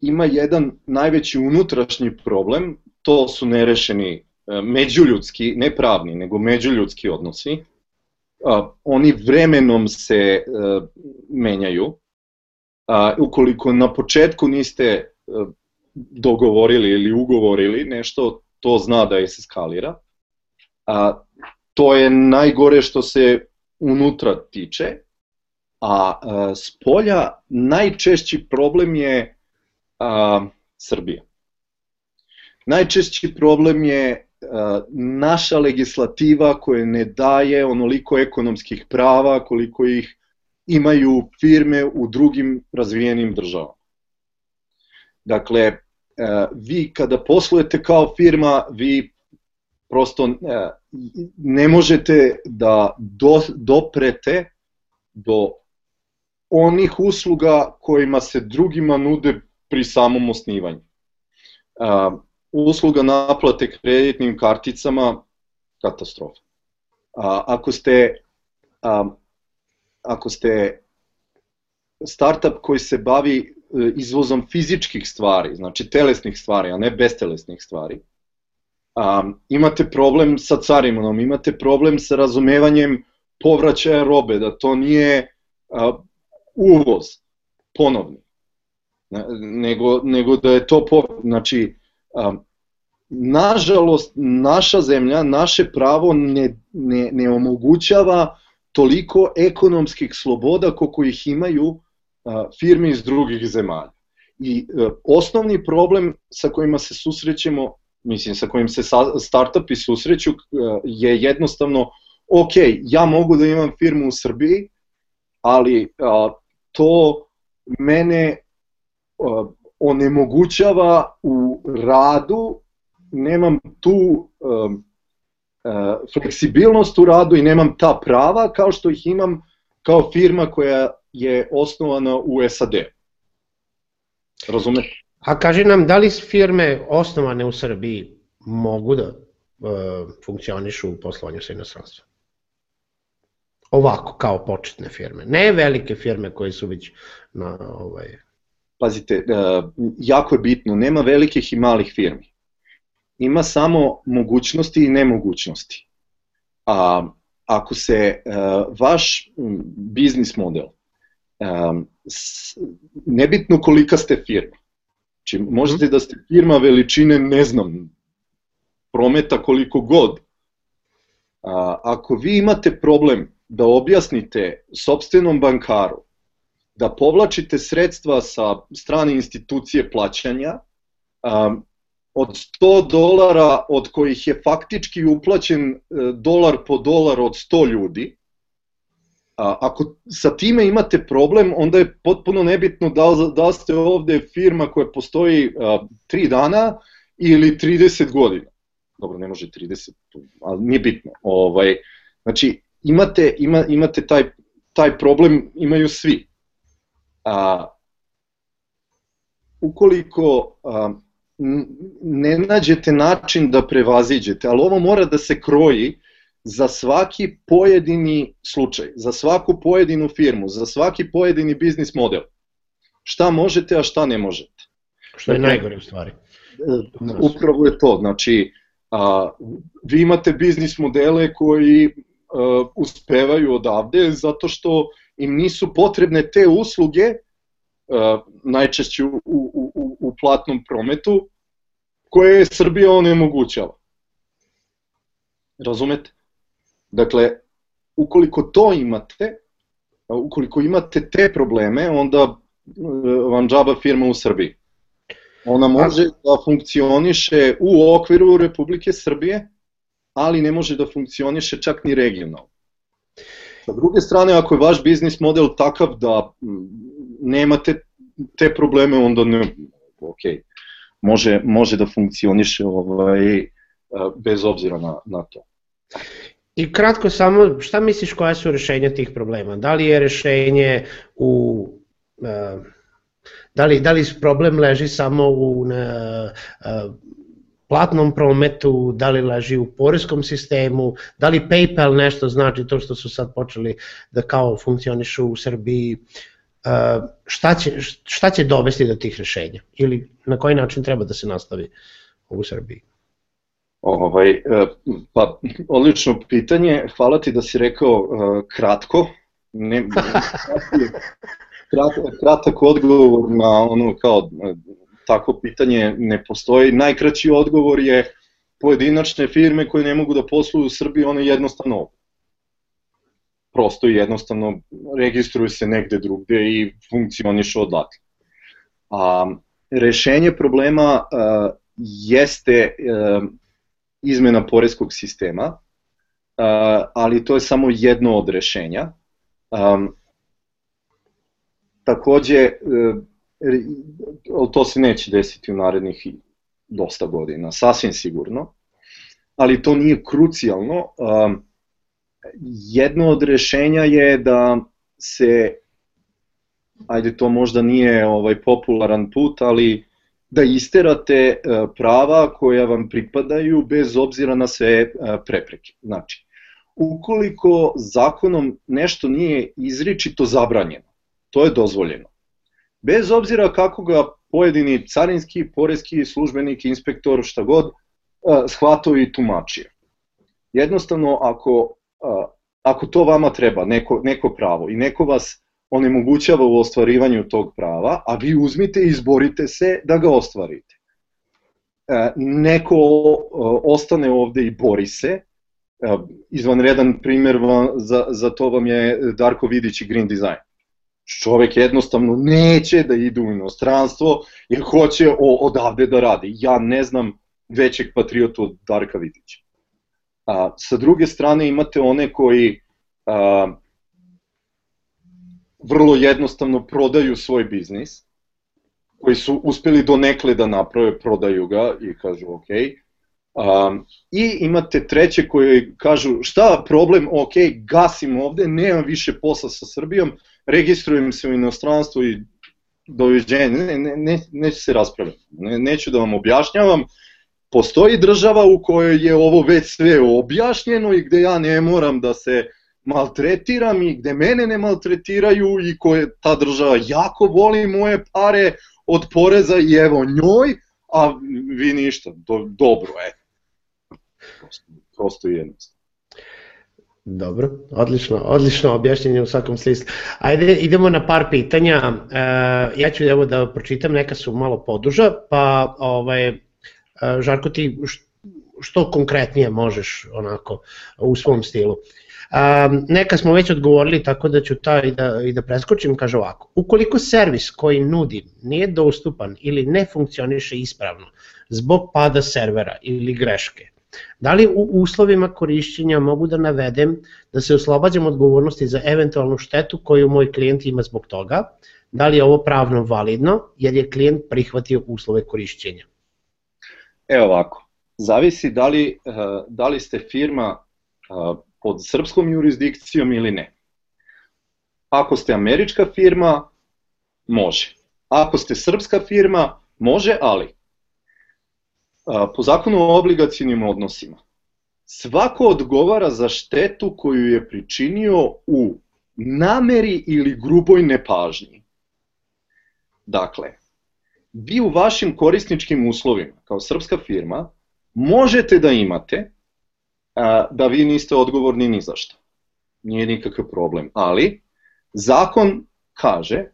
ima jedan najveći unutrašnji problem, to su nerešeni e, međuljudski, ne pravni, nego međuljudski odnosi. A, oni vremenom se a, e, menjaju. A, ukoliko na početku niste e, dogovorili ili ugovorili nešto, to zna da je se skalira. A, to je najgore što se unutra tiče, a, a s polja najčešći problem je a, Srbija. Najčešći problem je a, naša legislativa koja ne daje onoliko ekonomskih prava koliko ih imaju firme u drugim razvijenim državama. Dakle, vi kada poslujete kao firma, vi prosto e, ne možete da do, doprete do onih usluga kojima se drugima nude pri samom osnivanju. Uh, usluga naplate kreditnim karticama, katastrofa. Ako ste ako ste startup koji se bavi E, izvozom fizičkih stvari, znači telesnih stvari, a ne bestelesnih stvari. Um, imate problem sa carinom, imate problem sa razumevanjem povraćaja robe, da to nije uh, uvoz ponovni, nego, nego da je to, po, znači, um, nažalost, naša zemlja, naše pravo ne, ne, ne omogućava toliko ekonomskih sloboda koliko ih imaju firme iz drugih zemalja. I e, osnovni problem sa kojima se susrećemo, mislim sa kojim se startupi susreću e, je jednostavno ok, ja mogu da imam firmu u Srbiji, ali to mene onemogućava u radu, nemam tu e, fleksibilnost u radu i nemam ta prava kao što ih imam kao firma koja je osnovana u SAD. Razumete? A kaži nam, da li firme osnovane u Srbiji mogu da funkcionišu u poslovanju sa inostranstvom. Ovako, kao početne firme. Ne velike firme koje su već na ovaj... Pazite, jako je bitno, nema velikih i malih firmi. Ima samo mogućnosti i nemogućnosti. A ako se vaš biznis model um, nebitno kolika ste firma. Znači, možete da ste firma veličine, ne znam, prometa koliko god. A, ako vi imate problem da objasnite sobstvenom bankaru da povlačite sredstva sa strane institucije plaćanja, um, od 100 dolara od kojih je faktički uplaćen e, dolar po dolar od 100 ljudi, A, ako sa time imate problem, onda je potpuno nebitno da li, da li ste ovde firma koja postoji a, 3 dana ili 30 godina. Dobro, ne može 30, ali nije bitno. Ovaj, znači, imate, ima, imate taj, taj problem, imaju svi. A, ukoliko a, ne nađete način da prevaziđete, ali ovo mora da se kroji, za svaki pojedini slučaj, za svaku pojedinu firmu, za svaki pojedini biznis model. Šta možete, a šta ne možete. Što je dakle, najgore u stvari. E, upravo je to, znači a, vi imate biznis modele koji a, e, uspevaju odavde zato što im nisu potrebne te usluge, a, e, najčešće u, u, u, u platnom prometu, koje Srbija onemogućava. Razumete? Dakle, ukoliko to imate, ukoliko imate te probleme, onda e, vam džaba firma u Srbiji. Ona može da funkcioniše u okviru Republike Srbije, ali ne može da funkcioniše čak ni regionalno. Sa druge strane, ako je vaš biznis model takav da nemate te probleme, onda ne, ok, može, može da funkcioniše ovaj, e, bez obzira na, na to. I kratko samo, šta misliš koja su rešenja tih problema? Da li je rešenje u... Uh, da li, da li problem leži samo u uh, uh, platnom prometu, da li leži u poreskom sistemu, da li PayPal nešto znači to što su sad počeli da kao funkcionišu u Srbiji, šta, će, šta će dovesti do tih rešenja ili na koji način treba da se nastavi u Srbiji? Ovaj, e, pa, odlično pitanje, hvala ti da si rekao uh, kratko, ne, krat, kratak odgovor na ono kao e, tako pitanje ne postoji. Najkraći odgovor je pojedinačne firme koje ne mogu da posluju u Srbiji, one jednostavno prosto i jednostavno registruju se negde drugde i funkcionišu odatle. A, rešenje problema a, jeste a, izmena poreskog sistema, ali to je samo jedno od rešenja. Takođe, e, to se neće desiti u narednih dosta godina, sasvim sigurno, ali to nije krucijalno. Jedno od rešenja je da se, ajde to možda nije ovaj popularan put, ali da isterate e, prava koja vam pripadaju bez obzira na sve e, prepreke. Znači, ukoliko zakonom nešto nije izričito zabranjeno, to je dozvoljeno. Bez obzira kako ga pojedini carinski, porezki službenik, inspektor, šta god, e, shvatao i tumačio. Jednostavno, ako, ako to vama treba, neko, neko pravo i neko vas onemogućava u ostvarivanju tog prava, a vi uzmite i izborite se da ga ostvarite. E, neko e, ostane ovde i bori se, e, izvanredan primer za, za to vam je Darko Vidić i Green Design. Čovek jednostavno neće da ide u inostranstvo jer hoće odavde da radi. Ja ne znam većeg patriota od Darka Vidića. A, sa druge strane imate one koji a, vrlo jednostavno prodaju svoj biznis, koji su uspeli do nekle da naprave, prodaju ga i kažu ok. Um, I imate treće koje kažu šta problem, ok, gasim ovde, nemam više posla sa Srbijom, registrujem se u inostranstvu i doviđenje, ne, ne, ne, neću se raspravljati, ne, neću da vam objašnjavam, postoji država u kojoj je ovo već sve objašnjeno i gde ja ne moram da se maltretiram i gde mene ne maltretiraju i koje ta država jako voli moje pare od poreza i evo njoj, a vi ništa, do, dobro, e. Prosto, prosto jednostavno. Dobro, odlično, odlično objašnjenje u svakom smislu. Ajde, idemo na par pitanja. E, ja ću evo da pročitam, neka su malo poduža, pa ovaj, e, Žarko ti što konkretnije možeš onako u svom stilu. Um, neka smo već odgovorili, tako da ću ta i da, i da preskočim, kaže ovako. Ukoliko servis koji nudim nije dostupan ili ne funkcioniše ispravno zbog pada servera ili greške, da li u uslovima korišćenja mogu da navedem da se oslobađam odgovornosti za eventualnu štetu koju moj klijent ima zbog toga, da li je ovo pravno validno jer je klijent prihvatio uslove korišćenja? Evo ovako, zavisi da li, eh, da li ste firma eh, pod srpskom jurisdikcijom ili ne. Ako ste američka firma, može. Ako ste srpska firma, može, ali po zakonu o obligacijnim odnosima, svako odgovara za štetu koju je pričinio u nameri ili gruboj nepažnji. Dakle, vi u vašim korisničkim uslovima, kao srpska firma, možete da imate da vi niste odgovorni ni za što. Nije nikakav problem. Ali, zakon kaže,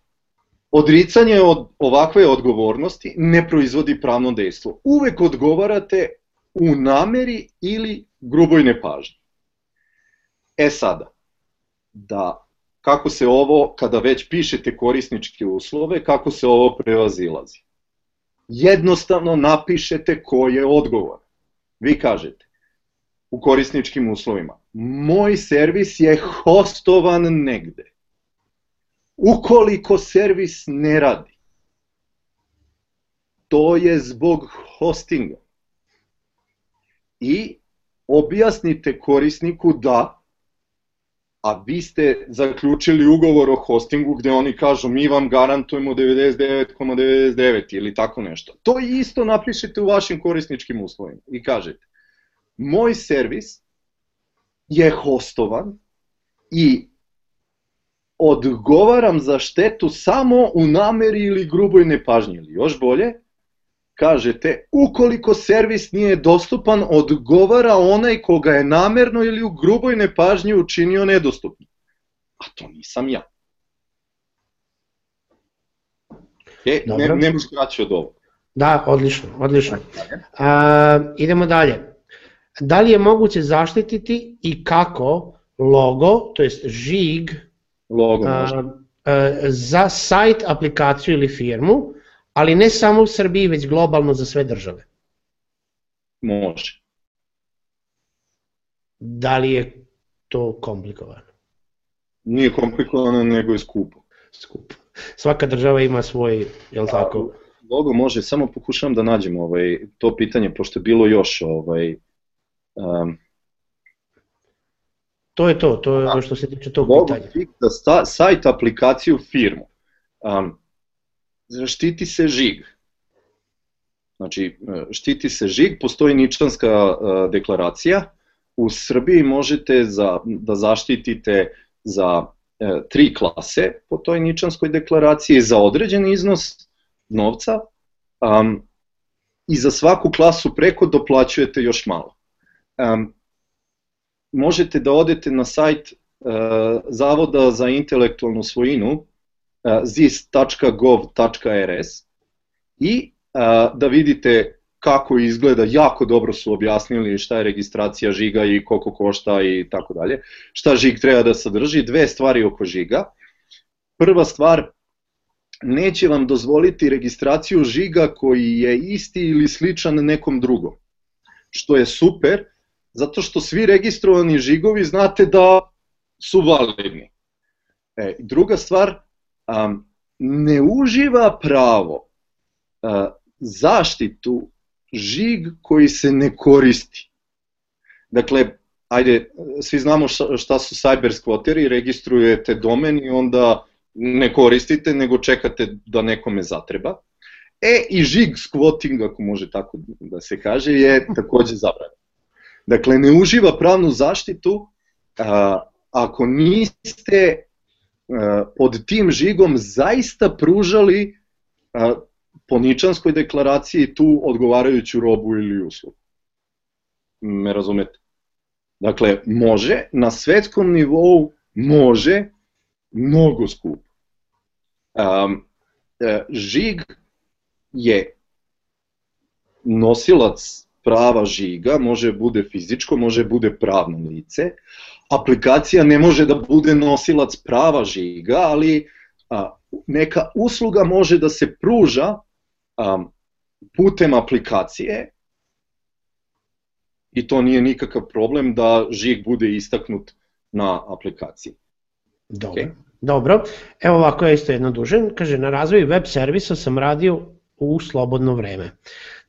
odricanje od ovakve odgovornosti ne proizvodi pravno dejstvo. Uvek odgovarate u nameri ili gruboj nepažnji. E sada, da kako se ovo, kada već pišete korisničke uslove, kako se ovo prevazilazi. Jednostavno napišete ko je odgovor. Vi kažete, u korisničkim uslovima. Moj servis je hostovan negde. Ukoliko servis ne radi, to je zbog hostinga. I objasnite korisniku da, a vi ste zaključili ugovor o hostingu gde oni kažu mi vam garantujemo 99,99 ,99 ili tako nešto. To isto napišete u vašim korisničkim uslovima i kažete moj servis je hostovan i odgovaram za štetu samo u nameri ili gruboj nepažnji ili još bolje, kažete, ukoliko servis nije dostupan, odgovara onaj koga je namerno ili u gruboj nepažnji učinio nedostupno. A to nisam ja. E, ne, ne, kraće od ovo. Da, odlično, odlično. A, idemo dalje da li je moguće zaštititi i kako logo, to jest žig, logo a, a, za sajt, aplikaciju ili firmu, ali ne samo u Srbiji, već globalno za sve države? Može. Da li je to komplikovano? Nije komplikovano, nego je skupo. Skupo. Svaka država ima svoj, je li tako? Logo može, samo pokušavam da nađem ovaj, to pitanje, pošto je bilo još ovaj, Um, to je to, to je ono što se tiče tog mogu pitanja. Da sta, sajt, aplikaciju, firmu. Um, štiti se žig. Znači, štiti se žig, postoji ničanska uh, deklaracija. U Srbiji možete za, da zaštitite za uh, tri klase po toj ničanskoj deklaraciji za određen iznos novca um, i za svaku klasu preko doplaćujete još malo um, možete da odete na sajt uh, Zavoda za intelektualnu svojinu uh, zis.gov.rs i uh, da vidite kako izgleda, jako dobro su objasnili šta je registracija žiga i koliko košta i tako dalje, šta žig treba da sadrži, dve stvari oko žiga. Prva stvar, neće vam dozvoliti registraciju žiga koji je isti ili sličan nekom drugom, što je super, zato što svi registrovani žigovi znate da su validni. E, druga stvar, um, ne uživa pravo uh, zaštitu žig koji se ne koristi. Dakle, ajde, svi znamo šta su cyber squatteri, registrujete domen i onda ne koristite, nego čekate da nekome zatreba. E i žig squatting, ako može tako da se kaže, je takođe zabranjen. Dakle, ne uživa pravnu zaštitu a, ako niste a, pod tim žigom zaista pružali a, po Ničanskoj deklaraciji tu odgovarajuću robu ili uslugu. Me razumete? Dakle, može, na svetskom nivou može, mnogo skupo. Um, žig je nosilac prava žiga, može bude fizičko, može bude pravno lice. Aplikacija ne može da bude nosilac prava žiga, ali a, neka usluga može da se pruža a, putem aplikacije i to nije nikakav problem da žig bude istaknut na aplikaciji. Dobro. Okay. Dobro, evo ovako je isto jedno dužen, kaže na razvoju web servisa sam radio u slobodno vreme.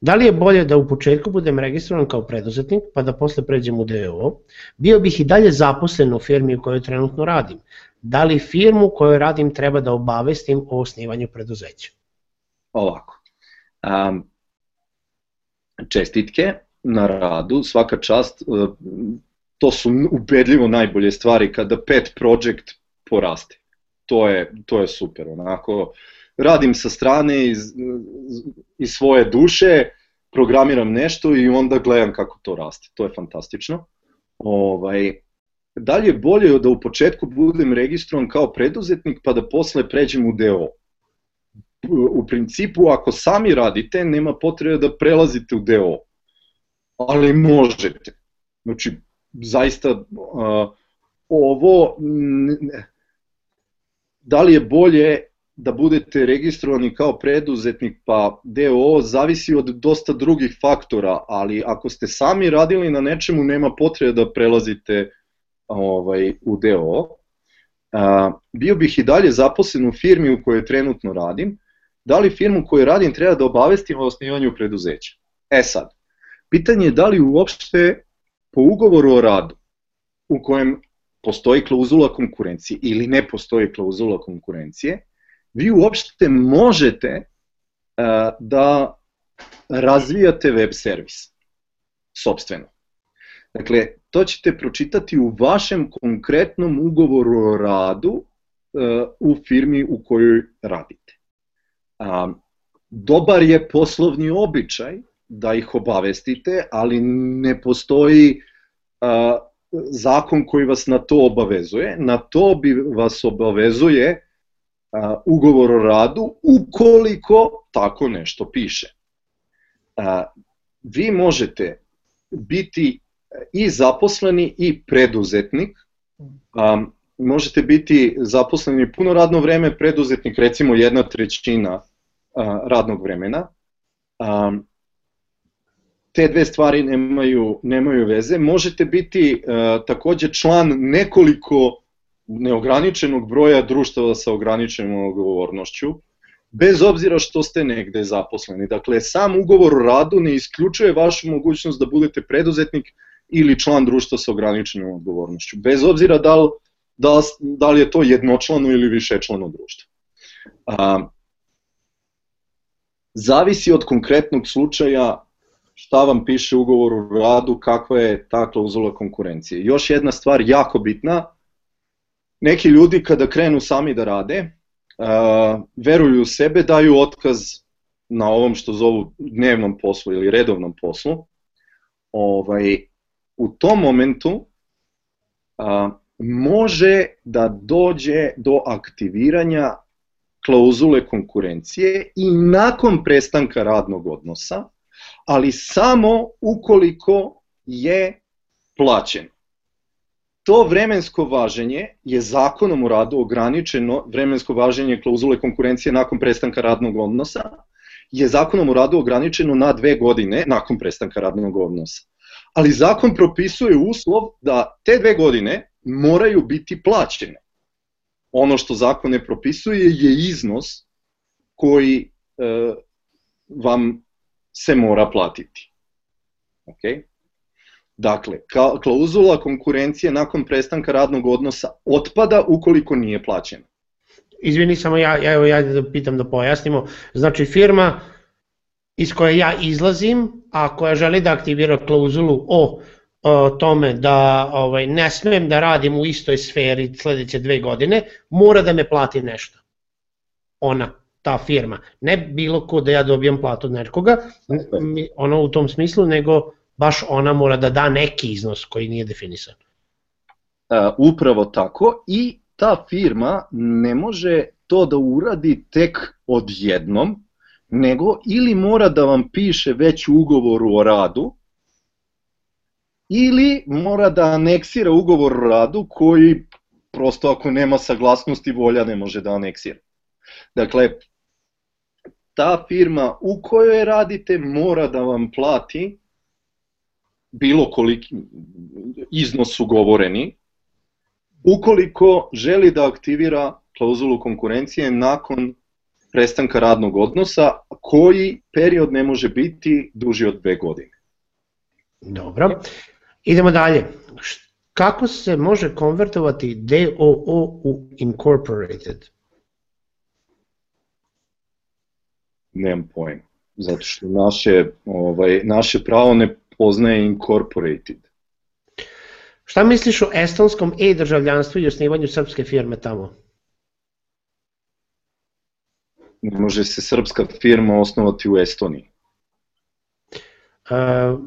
Da li je bolje da u početku budem registrovan kao preduzetnik, pa da posle pređem u DO? Bio bih i dalje zaposlen u firmi u kojoj trenutno radim. Da li firmu u kojoj radim treba da obavestim o osnivanju preduzeća? Ovako. Um, čestitke na radu, svaka čast, e, to su ubedljivo najbolje stvari kada pet project poraste. To je, to je super, onako, radim sa strane iz, iz svoje duše, programiram nešto i onda gledam kako to raste. To je fantastično. Ovaj, da li je bolje da u početku budem registrovan kao preduzetnik pa da posle pređem u DO? U principu, ako sami radite, nema potrebe da prelazite u DO. Ali možete. Znači, zaista, uh, ovo, da li je bolje da budete registrovani kao preduzetnik pa DOO zavisi od dosta drugih faktora, ali ako ste sami radili na nečemu nema potrebe da prelazite ovaj, u DOO. Bio bih i dalje zaposlen u firmi u kojoj trenutno radim, da li firmu koju radim treba da obavestim o osnivanju preduzeća? E sad, pitanje je da li uopšte po ugovoru o radu u kojem postoji klauzula konkurencije ili ne postoji klauzula konkurencije, vi uopšte možete da razvijate web servis sobstveno. Dakle, to ćete pročitati u vašem konkretnom ugovoru o radu u firmi u kojoj radite. Dobar je poslovni običaj da ih obavestite, ali ne postoji zakon koji vas na to obavezuje. Na to bi vas obavezuje ugovor o radu ukoliko tako nešto piše. A, vi možete biti i zaposleni i preduzetnik, a, možete biti zaposleni puno radno vreme, preduzetnik recimo jedna trećina a, radnog vremena. A, te dve stvari nemaju, nemaju veze. Možete biti a, takođe član nekoliko neograničenog broja društava sa ograničenom odgovornošću, bez obzira što ste negde zaposleni. Dakle, sam ugovor o radu ne isključuje vašu mogućnost da budete preduzetnik ili član društva sa ograničenom odgovornošću, bez obzira da li, da, da li je to jednočlano ili višečlano društvo. A, zavisi od konkretnog slučaja šta vam piše ugovor o radu, kakva je ta klauzula konkurencije. Još jedna stvar jako bitna, neki ljudi kada krenu sami da rade, uh, veruju u sebe, daju otkaz na ovom što zovu dnevnom poslu ili redovnom poslu. Ovaj, u tom momentu uh, može da dođe do aktiviranja klauzule konkurencije i nakon prestanka radnog odnosa, ali samo ukoliko je plaćen to vremensko važenje je zakonom u radu ograničeno, vremensko važenje klauzule konkurencije nakon prestanka radnog odnosa je zakonom u radu ograničeno na dve godine nakon prestanka radnog odnosa. Ali zakon propisuje uslov da te dve godine moraju biti plaćene. Ono što zakon ne propisuje je iznos koji e, vam se mora platiti. Okay? Dakle, klauzula konkurencije nakon prestanka radnog odnosa otpada ukoliko nije plaćena. Izvini samo ja, ja, evo ja da pitam da pojasnimo. Znači firma iz koje ja izlazim, a koja želi da aktivira klauzulu o, o tome da ovaj, ne smem da radim u istoj sferi sledeće dve godine, mora da me plati nešto. Ona, ta firma. Ne bilo ko da ja dobijam platu od nekoga, ono u tom smislu, nego baš ona mora da da neki iznos koji nije definisan. Uh, upravo tako i ta firma ne može to da uradi tek odjednom, nego ili mora da vam piše već ugovoru o radu, ili mora da aneksira ugovor o radu koji prosto ako nema saglasnosti volja ne može da aneksira. Dakle, ta firma u kojoj radite mora da vam plati bilo koliki iznos ugovoreni, ukoliko želi da aktivira klauzulu konkurencije nakon prestanka radnog odnosa, koji period ne može biti duži od dve godine. Dobro. Idemo dalje. Kako se može konvertovati DOO u incorporated? Nemam pojem. Zato što naše, ovaj, naše pravo ne poznaje incorporated. Šta misliš o estonskom e-državljanstvu i osnivanju srpske firme tamo? Ne može se srpska firma osnovati u Estoniji. Uh,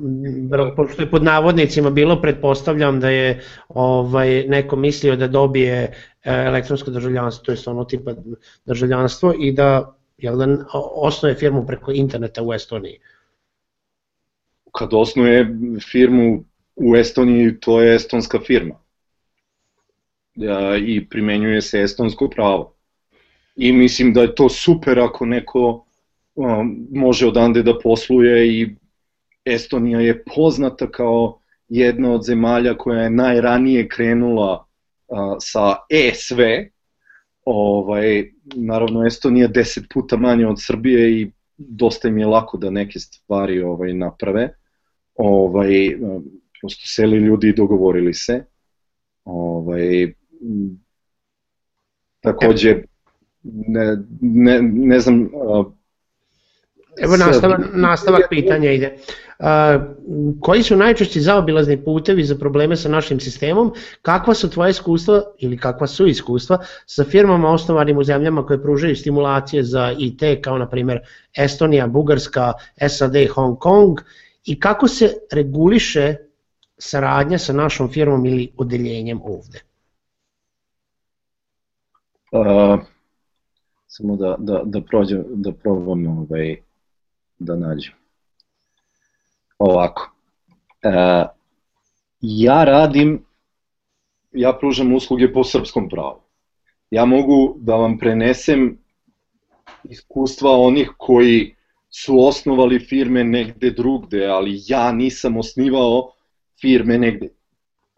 pošto je pod navodnicima bilo, pretpostavljam da je ovaj, neko mislio da dobije e, elektronsko državljanstvo, to je ono tipa državljanstvo i da, jel da osnoje firmu preko interneta u Estoniji. Kad osnuje firmu u Estoniji, to je estonska firma. I primenjuje se estonsko pravo i mislim da je to super ako neko um, može odande da posluje i Estonija je poznata kao jedna od zemalja koja je najranije krenula uh, sa e-sve, ovaj, naravno Estonija deset puta manje od Srbije i dosta im je lako da neke stvari ovaj naprave. Ovaj, um, prosto seli ljudi i dogovorili se. Ovaj, takođe, ne, ne, ne znam... Evo nastavak, nastavak pitanja ide. Uh, koji su najčešći zaobilazni putevi za probleme sa našim sistemom? Kakva su tvoje iskustva ili kakva su iskustva sa firmama osnovanim u zemljama koje pružaju stimulacije za IT kao na primjer Estonija, Bugarska, SAD, Hong Kong i kako se reguliše saradnja sa našom firmom ili odeljenjem ovde? Uh, samo da, da, da prođem, da probam ovaj, da nađem. Ovako. E, ja radim, ja pružam usluge po srpskom pravu. Ja mogu da vam prenesem iskustva onih koji su osnovali firme negde drugde, ali ja nisam osnivao firme negde.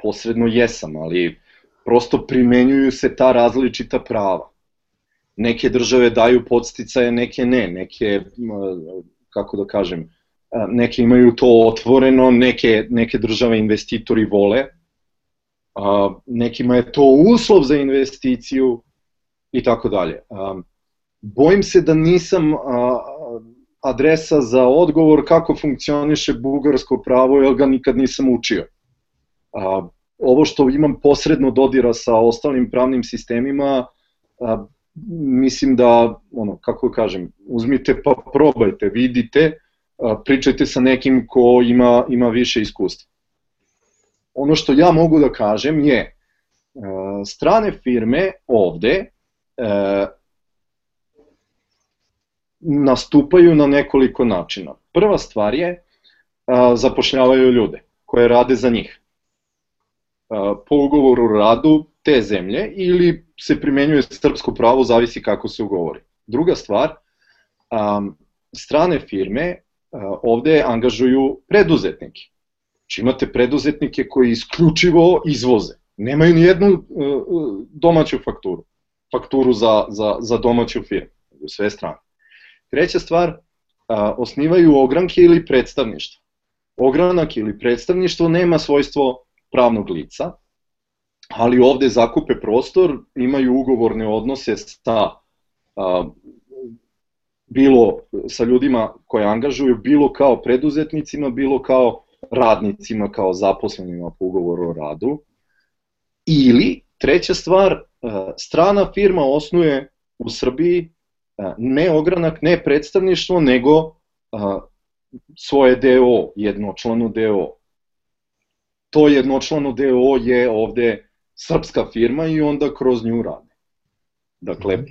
Posredno jesam, ali prosto primenjuju se ta različita prava neke države daju podsticaje, neke ne, neke, kako da kažem, neke imaju to otvoreno, neke, neke države investitori vole, nekima je to uslov za investiciju i tako dalje. Bojim se da nisam adresa za odgovor kako funkcioniše bugarsko pravo, jer ga nikad nisam učio. Ovo što imam posredno dodira sa ostalim pravnim sistemima, mislim da, ono, kako kažem, uzmite pa probajte, vidite, pričajte sa nekim ko ima, ima više iskustva. Ono što ja mogu da kažem je, strane firme ovde nastupaju na nekoliko načina. Prva stvar je, zapošljavaju ljude koje rade za njih. Po ugovoru o radu te zemlje ili se primenjuje srpsko pravo, zavisi kako se ugovori. Druga stvar, strane firme ovde angažuju preduzetnike. Znači imate preduzetnike koji isključivo izvoze. Nemaju ni jednu uh, domaću fakturu. Fakturu za, za, za domaću firmu. Sve strane. Treća stvar, uh, osnivaju ogranke ili predstavništvo. Ogranak ili predstavništvo nema svojstvo pravnog lica, ali ovde zakupe prostor, imaju ugovorne odnose sa a, bilo sa ljudima koje angažuju, bilo kao preduzetnicima, bilo kao radnicima, kao zaposlenima po ugovoru o radu. Ili, treća stvar, strana firma osnuje u Srbiji ne ogranak, ne predstavništvo, nego e, svoje DO, jednočlanu DO. To jednočlano DO je ovde srpska firma i onda kroz nju rade. Dakle,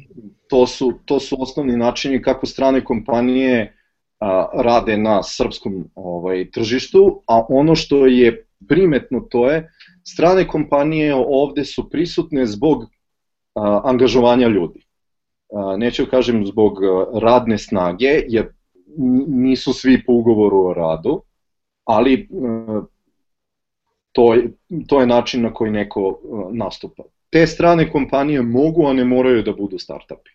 to su, to su osnovni načini kako strane kompanije a, rade na srpskom ovaj, tržištu, a ono što je primetno to je, strane kompanije ovde su prisutne zbog a, angažovanja ljudi. Neću kažem zbog radne snage, jer nisu svi po ugovoru o radu, ali to je, to je način na koji neko nastupa te strane kompanije mogu, a ne moraju da budu startupi.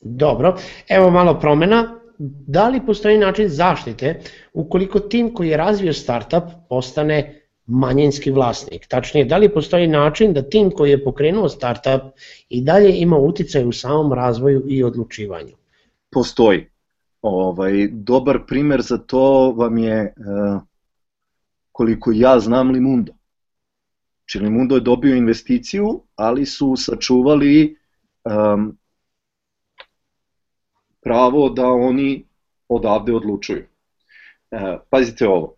Dobro, evo malo promena. Da li postoji način zaštite ukoliko tim koji je razvio startup postane manjinski vlasnik? Tačnije, da li postoji način da tim koji je pokrenuo startup i dalje ima uticaj u samom razvoju i odlučivanju? Postoji. Ovaj, dobar primer za to vam je, uh, koliko ja znam, Limundo. Čilimundo je dobio investiciju, ali su sačuvali um, pravo da oni odavde odlučuju. E, pazite ovo,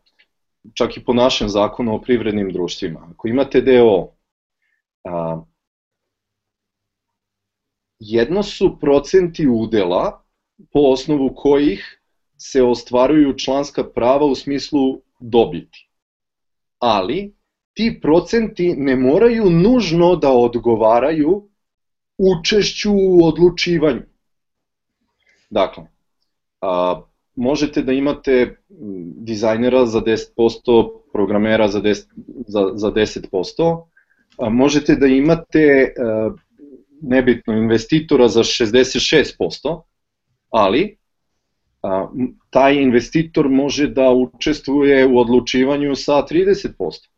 čak i po našem zakonu o privrednim društvima, ako imate DO, a, jedno su procenti udela po osnovu kojih se ostvaruju članska prava u smislu dobiti. Ali ti procenti ne moraju nužno da odgovaraju učešću u odlučivanju. Dakle, a, možete da imate dizajnera za 10%, programera za 10%, za, za 10% a možete da imate a, nebitno investitora za 66%, ali a, taj investitor može da učestvuje u odlučivanju sa 30%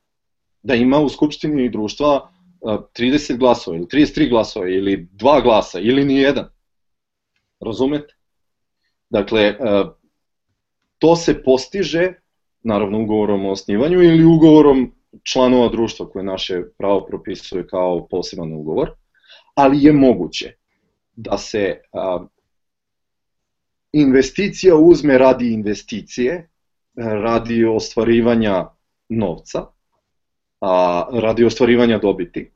da ima u skupštini društva 30 glasova ili 33 glasova ili 2 glasa ili ni jedan. Razumete? Dakle, to se postiže, naravno ugovorom o osnivanju ili ugovorom članova društva koje naše pravo propisuje kao poseban ugovor, ali je moguće da se investicija uzme radi investicije, radi ostvarivanja novca, a, radi ostvarivanja dobiti,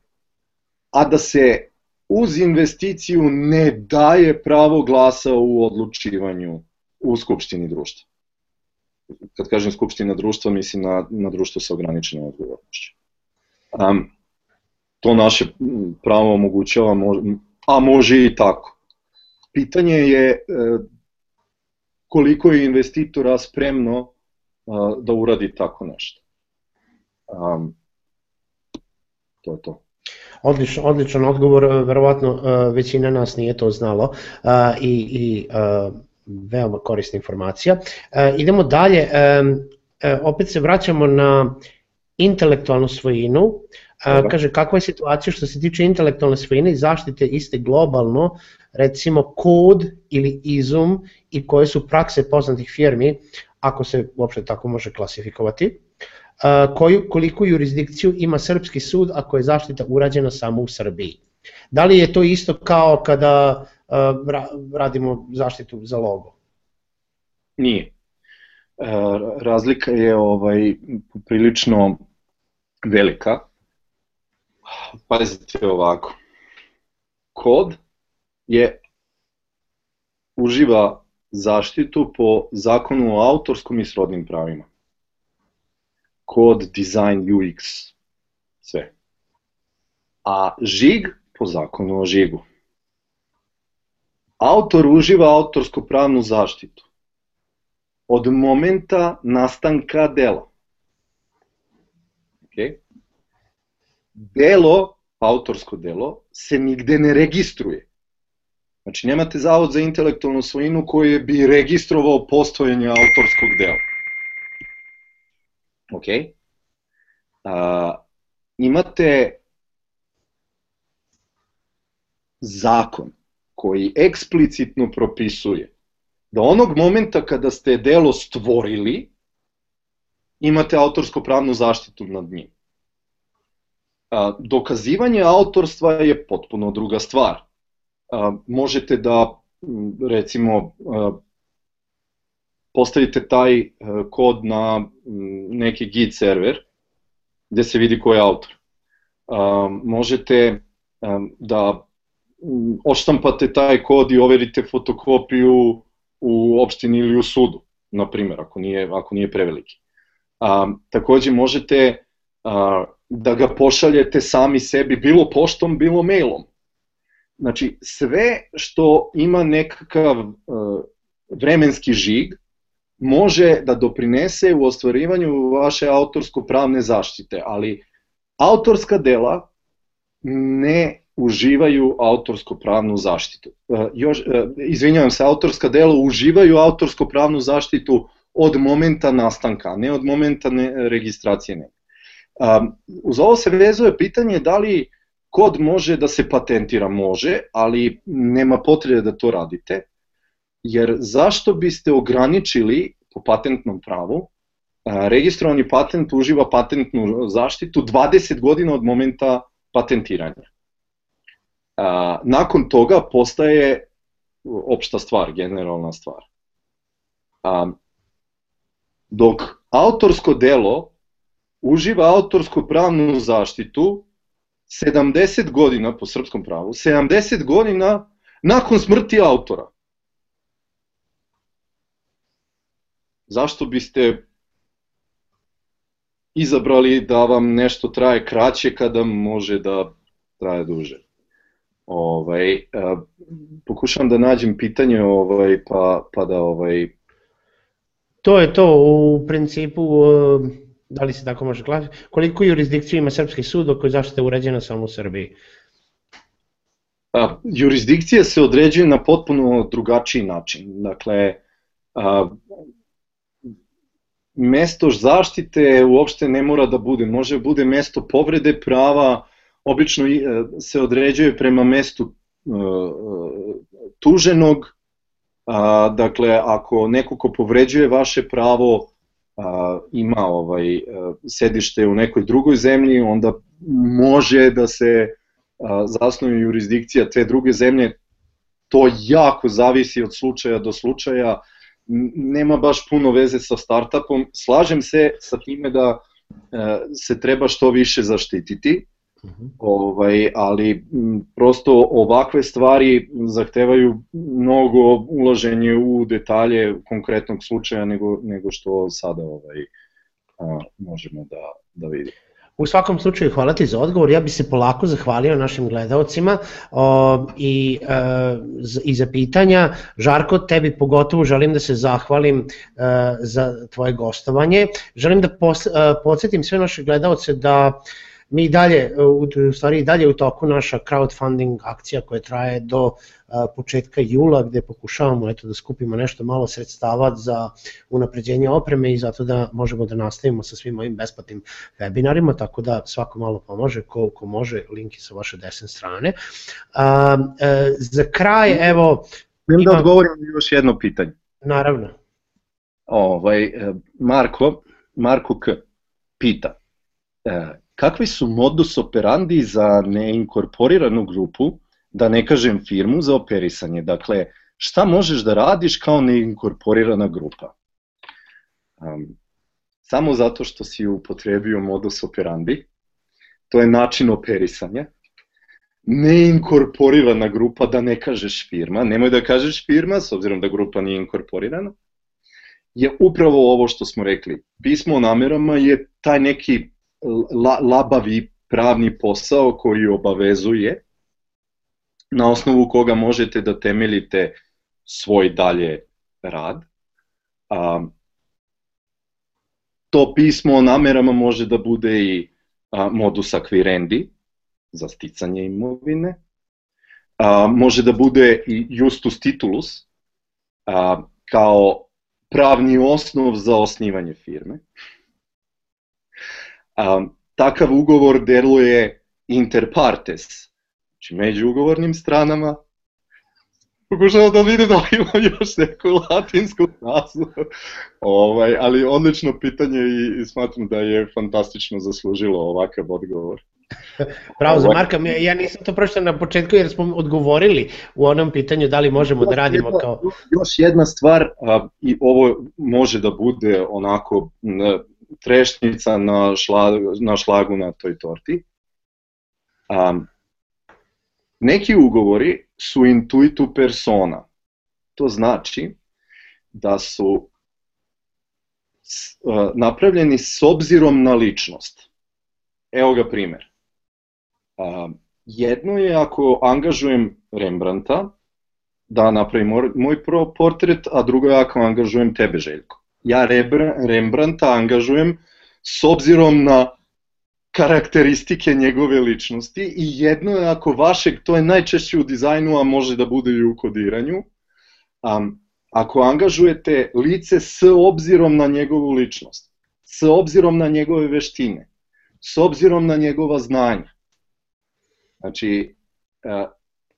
a da se uz investiciju ne daje pravo glasa u odlučivanju u Skupštini društva. Kad kažem Skupština društva, mislim na, na društvo sa ograničenom odgovornošću. Um, to naše pravo omogućava, a može i tako. Pitanje je e, koliko je investitora spremno da uradi tako nešto. Um, to je to. Odličan, odličan odgovor, verovatno e, većina nas nije to znalo e, i, i veoma korisna informacija. Idemo dalje, opet se vraćamo na intelektualnu svojinu. Dobar. Kaže, kakva je situacija što se tiče intelektualne svojine i zaštite iste globalno, recimo kod ili izum i koje su prakse poznatih firmi, ako se uopšte tako može klasifikovati koju, koliku jurisdikciju ima srpski sud ako je zaštita urađena samo u Srbiji. Da li je to isto kao kada radimo zaštitu za logo? Nije. E, razlika je ovaj prilično velika. Pazite ovako. Kod je uživa zaštitu po zakonu o autorskom i srodnim pravima kod, design, UX, sve. A žig po zakonu o žigu. Autor uživa autorsku pravnu zaštitu od momenta nastanka dela. Okay. Delo, autorsko delo, se nigde ne registruje. Znači, nemate zavod za intelektualnu svojinu koji bi registrovao postojanje autorskog dela ok? A, imate zakon koji eksplicitno propisuje da onog momenta kada ste delo stvorili, imate autorsko-pravnu zaštitu nad njim. Dokazivanje autorstva je potpuno druga stvar. Možete da, recimo, postavite taj kod na neki git server, gde se vidi ko je autor. Možete da oštampate taj kod i overite fotokopiju u opštini ili u sudu, na primjer, ako nije, ako nije preveliki. A, takođe možete a, da ga pošaljete sami sebi, bilo poštom, bilo mailom. Znači, sve što ima nekakav a, vremenski žig, može da doprinese u ostvarivanju vaše autorsko-pravne zaštite, ali autorska dela ne uživaju autorsko-pravnu zaštitu. E, još, e, izvinjavam se, autorska dela uživaju autorsko-pravnu zaštitu od momenta nastanka, ne od momenta ne, registracije ne. Uz ovo se vezuje pitanje da li kod može da se patentira, može, ali nema potrebe da to radite, jer zašto biste ograničili po patentnom pravu, registrovani patent uživa patentnu zaštitu 20 godina od momenta patentiranja. Nakon toga postaje opšta stvar, generalna stvar. Dok autorsko delo uživa autorsku pravnu zaštitu 70 godina po srpskom pravu, 70 godina nakon smrti autora. Zašto biste izabrali da vam nešto traje kraće kada može da traje duže? Ovaj, uh, pokušavam da nađem pitanje ovaj, pa, pa da ovaj, To je to u principu, da li se tako može glasiti, koliko jurisdikciju ima Srpski sud dok je zaštita uređena samo u Srbiji? A, jurisdikcija se određuje na potpuno drugačiji način. Dakle, a, mesto zaštite uopšte ne mora da bude, može da bude mesto povrede prava, obično se određuje prema mestu tuženog, A, dakle, ako neko ko povređuje vaše pravo ima ovaj sedište u nekoj drugoj zemlji, onda može da se a, zasnuje jurisdikcija te druge zemlje. To jako zavisi od slučaja do slučaja. Nema baš puno veze sa startupom. Slažem se sa time da se treba što više zaštititi -huh. ovaj, ali m, prosto ovakve stvari zahtevaju mnogo ulaženje u detalje konkretnog slučaja nego, nego što sada ovaj, a, možemo da, da vidimo. U svakom slučaju hvala ti za odgovor, ja bi se polako zahvalio našim gledalcima o, i, e, i za pitanja. Žarko, tebi pogotovo želim da se zahvalim e, za tvoje gostovanje. Želim da pos, e, podsjetim sve naše gledalce da mi dalje, u stvari dalje u toku naša crowdfunding akcija koja traje do početka jula gde pokušavamo eto da skupimo nešto malo sredstava za unapređenje opreme i zato da možemo da nastavimo sa svim ovim besplatnim webinarima, tako da svako malo pomože, ko, ko može, linki sa vaše desne strane. A, e, za kraj, evo... Imam da odgovorim još jedno pitanje. Naravno. Ovaj, Marko, Marko K. pita, e, kakvi su modus operandi za neinkorporiranu grupu, da ne kažem firmu, za operisanje? Dakle, šta možeš da radiš kao neinkorporirana grupa? Um, samo zato što si upotrebio modus operandi, to je način operisanja, neinkorporirana grupa, da ne kažeš firma, nemoj da kažeš firma, s obzirom da grupa nije inkorporirana, je upravo ovo što smo rekli. Pismo o namerama je taj neki la, labavi pravni posao koji obavezuje na osnovu koga možete da temeljite svoj dalje rad. A, to pismo o namerama može da bude i a, modus acquirendi za sticanje imovine, a, može da bude i justus titulus a, kao pravni osnov za osnivanje firme. A, takav ugovor deluje inter partes, znači među ugovornim stranama, pokušao da vidim da li ima još neku latinsku naslov. ovaj, ali odlično pitanje i, i smatram da je fantastično zaslužilo ovakav odgovor. Bravo za Marka, ja nisam to pročitao na početku jer smo odgovorili u onom pitanju da li možemo da radimo kao... Još jedna stvar, a, i ovo može da bude onako trešnica na, šla, na šlagu na toj torti. A, neki ugovori su intuitu persona. To znači da su napravljeni s obzirom na ličnost. Evo ga primer. Jedno je ako angažujem Rembrandta da napravim moj portret, a drugo je ako angažujem tebe, Željko. Ja Rembrandta angažujem s obzirom na karakteristike njegove ličnosti i jedno je ako vašeg, to je najčešće u dizajnu, a može da bude i u kodiranju, um, ako angažujete lice s obzirom na njegovu ličnost, s obzirom na njegove veštine, s obzirom na njegova znanja. Znači, e,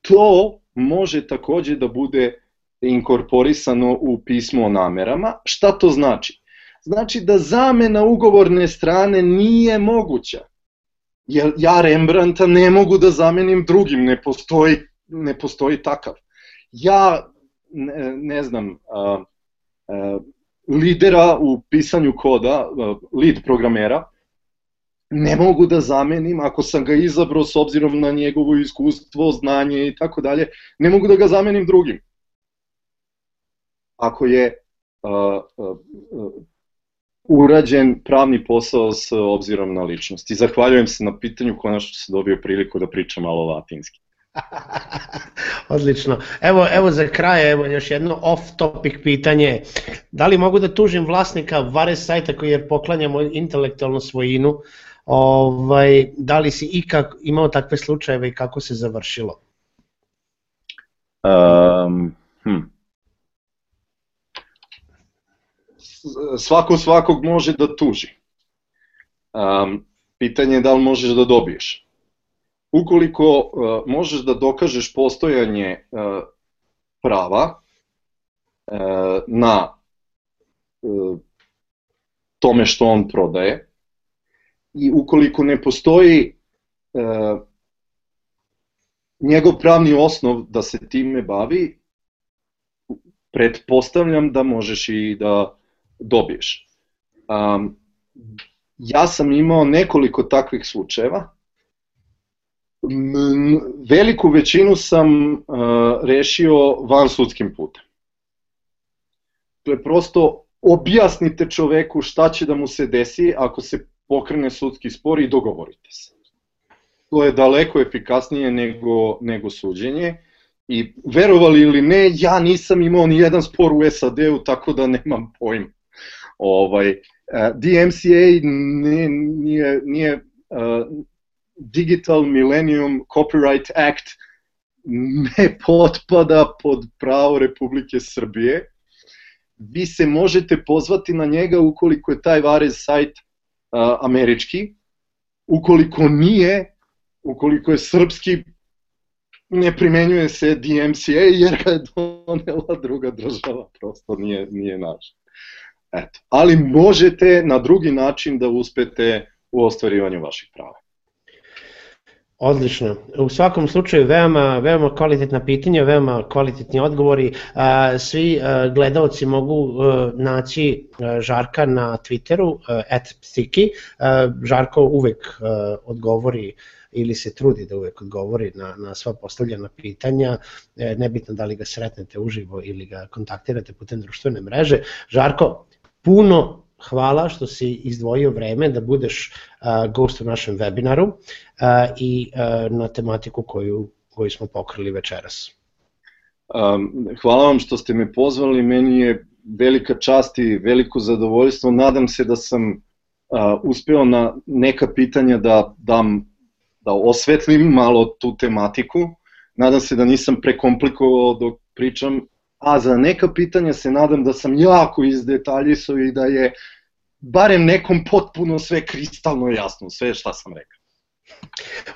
to može takođe da bude inkorporisano u pismo o namerama. Šta to znači? Znači da zamena ugovorne strane nije moguća. Jer ja Rembrandta ne mogu da zamenim drugim, ne postoji, ne postoji takav. Ja, ne, ne znam, a, a, lidera u pisanju koda, lead programera, ne mogu da zamenim, ako sam ga izabrao s obzirom na njegovo iskustvo, znanje i tako dalje, ne mogu da ga zamenim drugim. Ako je uh, uh, uh, urađen pravni posao s obzirom na ličnost. I zahvaljujem se na pitanju, konačno se dobio priliku da pričam malo latinski. Odlično. Evo, evo za kraj, evo još jedno off-topic pitanje. Da li mogu da tužim vlasnika Vares sajta koji je poklanjamo intelektualnu svojinu Ovaj, da li si ikak imao takve slučajeve i kako se završilo? Um, hm. Svako svakog može da tuži. Um, pitanje je da li možeš da dobiješ. Ukoliko uh, možeš da dokažeš postojanje uh, prava uh, na uh, tome što on prodaje, i ukoliko ne postoji e, njegov pravni osnov da se time bavi, pretpostavljam da možeš i da dobiješ. Um, ja sam imao nekoliko takvih slučajeva. Veliku većinu sam uh, rešio van sudskim putem. To je prosto objasnite čoveku šta će da mu se desi ako se pokrene sudski spor i dogovorite se. To je daleko efikasnije nego, nego suđenje i verovali ili ne, ja nisam imao ni jedan spor u SAD-u, tako da nemam pojma. Ovaj, uh, DMCA nije, nije, nije uh, Digital Millennium Copyright Act ne potpada pod pravo Republike Srbije. Vi se možete pozvati na njega ukoliko je taj Varez sajt američki, ukoliko nije, ukoliko je srpski, ne primenjuje se DMCA jer ga je donela druga država, prosto nije, nije naš. Eto. Ali možete na drugi način da uspete u ostvarivanju vaših prava. Odlično. U svakom slučaju veoma, veoma kvalitetna pitanja, veoma kvalitetni odgovori. Svi gledalci mogu naći Žarka na Twitteru, at Psiki. Žarko uvek odgovori ili se trudi da uvek odgovori na, na sva postavljena pitanja, e, nebitno da li ga sretnete uživo ili ga kontaktirate putem društvene mreže. Žarko, puno hvala što si izdvojio vreme da budeš uh, gost u našem webinaru uh, i uh, na tematiku koju, koju smo pokrili večeras. Um, hvala vam što ste me pozvali, meni je velika čast i veliko zadovoljstvo. Nadam se da sam uh, uspeo na neka pitanja da dam da osvetlim malo tu tematiku. Nadam se da nisam prekomplikovao dok pričam a za neka pitanja se nadam da sam jako izdetaljisao i da je barem nekom potpuno sve kristalno jasno, sve šta sam rekao.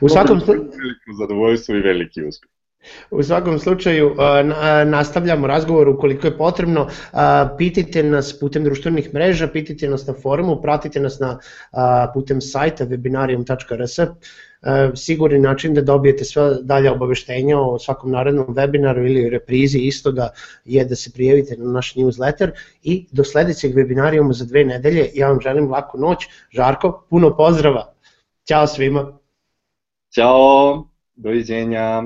U svakom slučaju... Veliko zadovoljstvo i veliki uspeh. U svakom slučaju nastavljamo razgovor ukoliko je potrebno, pitajte nas putem društvenih mreža, pitajte nas na forumu, pratite nas na putem sajta webinarium.rs, sigurni način da dobijete sve dalje obaveštenja o svakom narednom webinaru ili reprizi istoga je da se prijavite na naš newsletter i do sledećeg webinarijuma za dve nedelje ja vam želim laku noć. Žarko, puno pozdrava. Ćao svima. Ćao, doviđenja.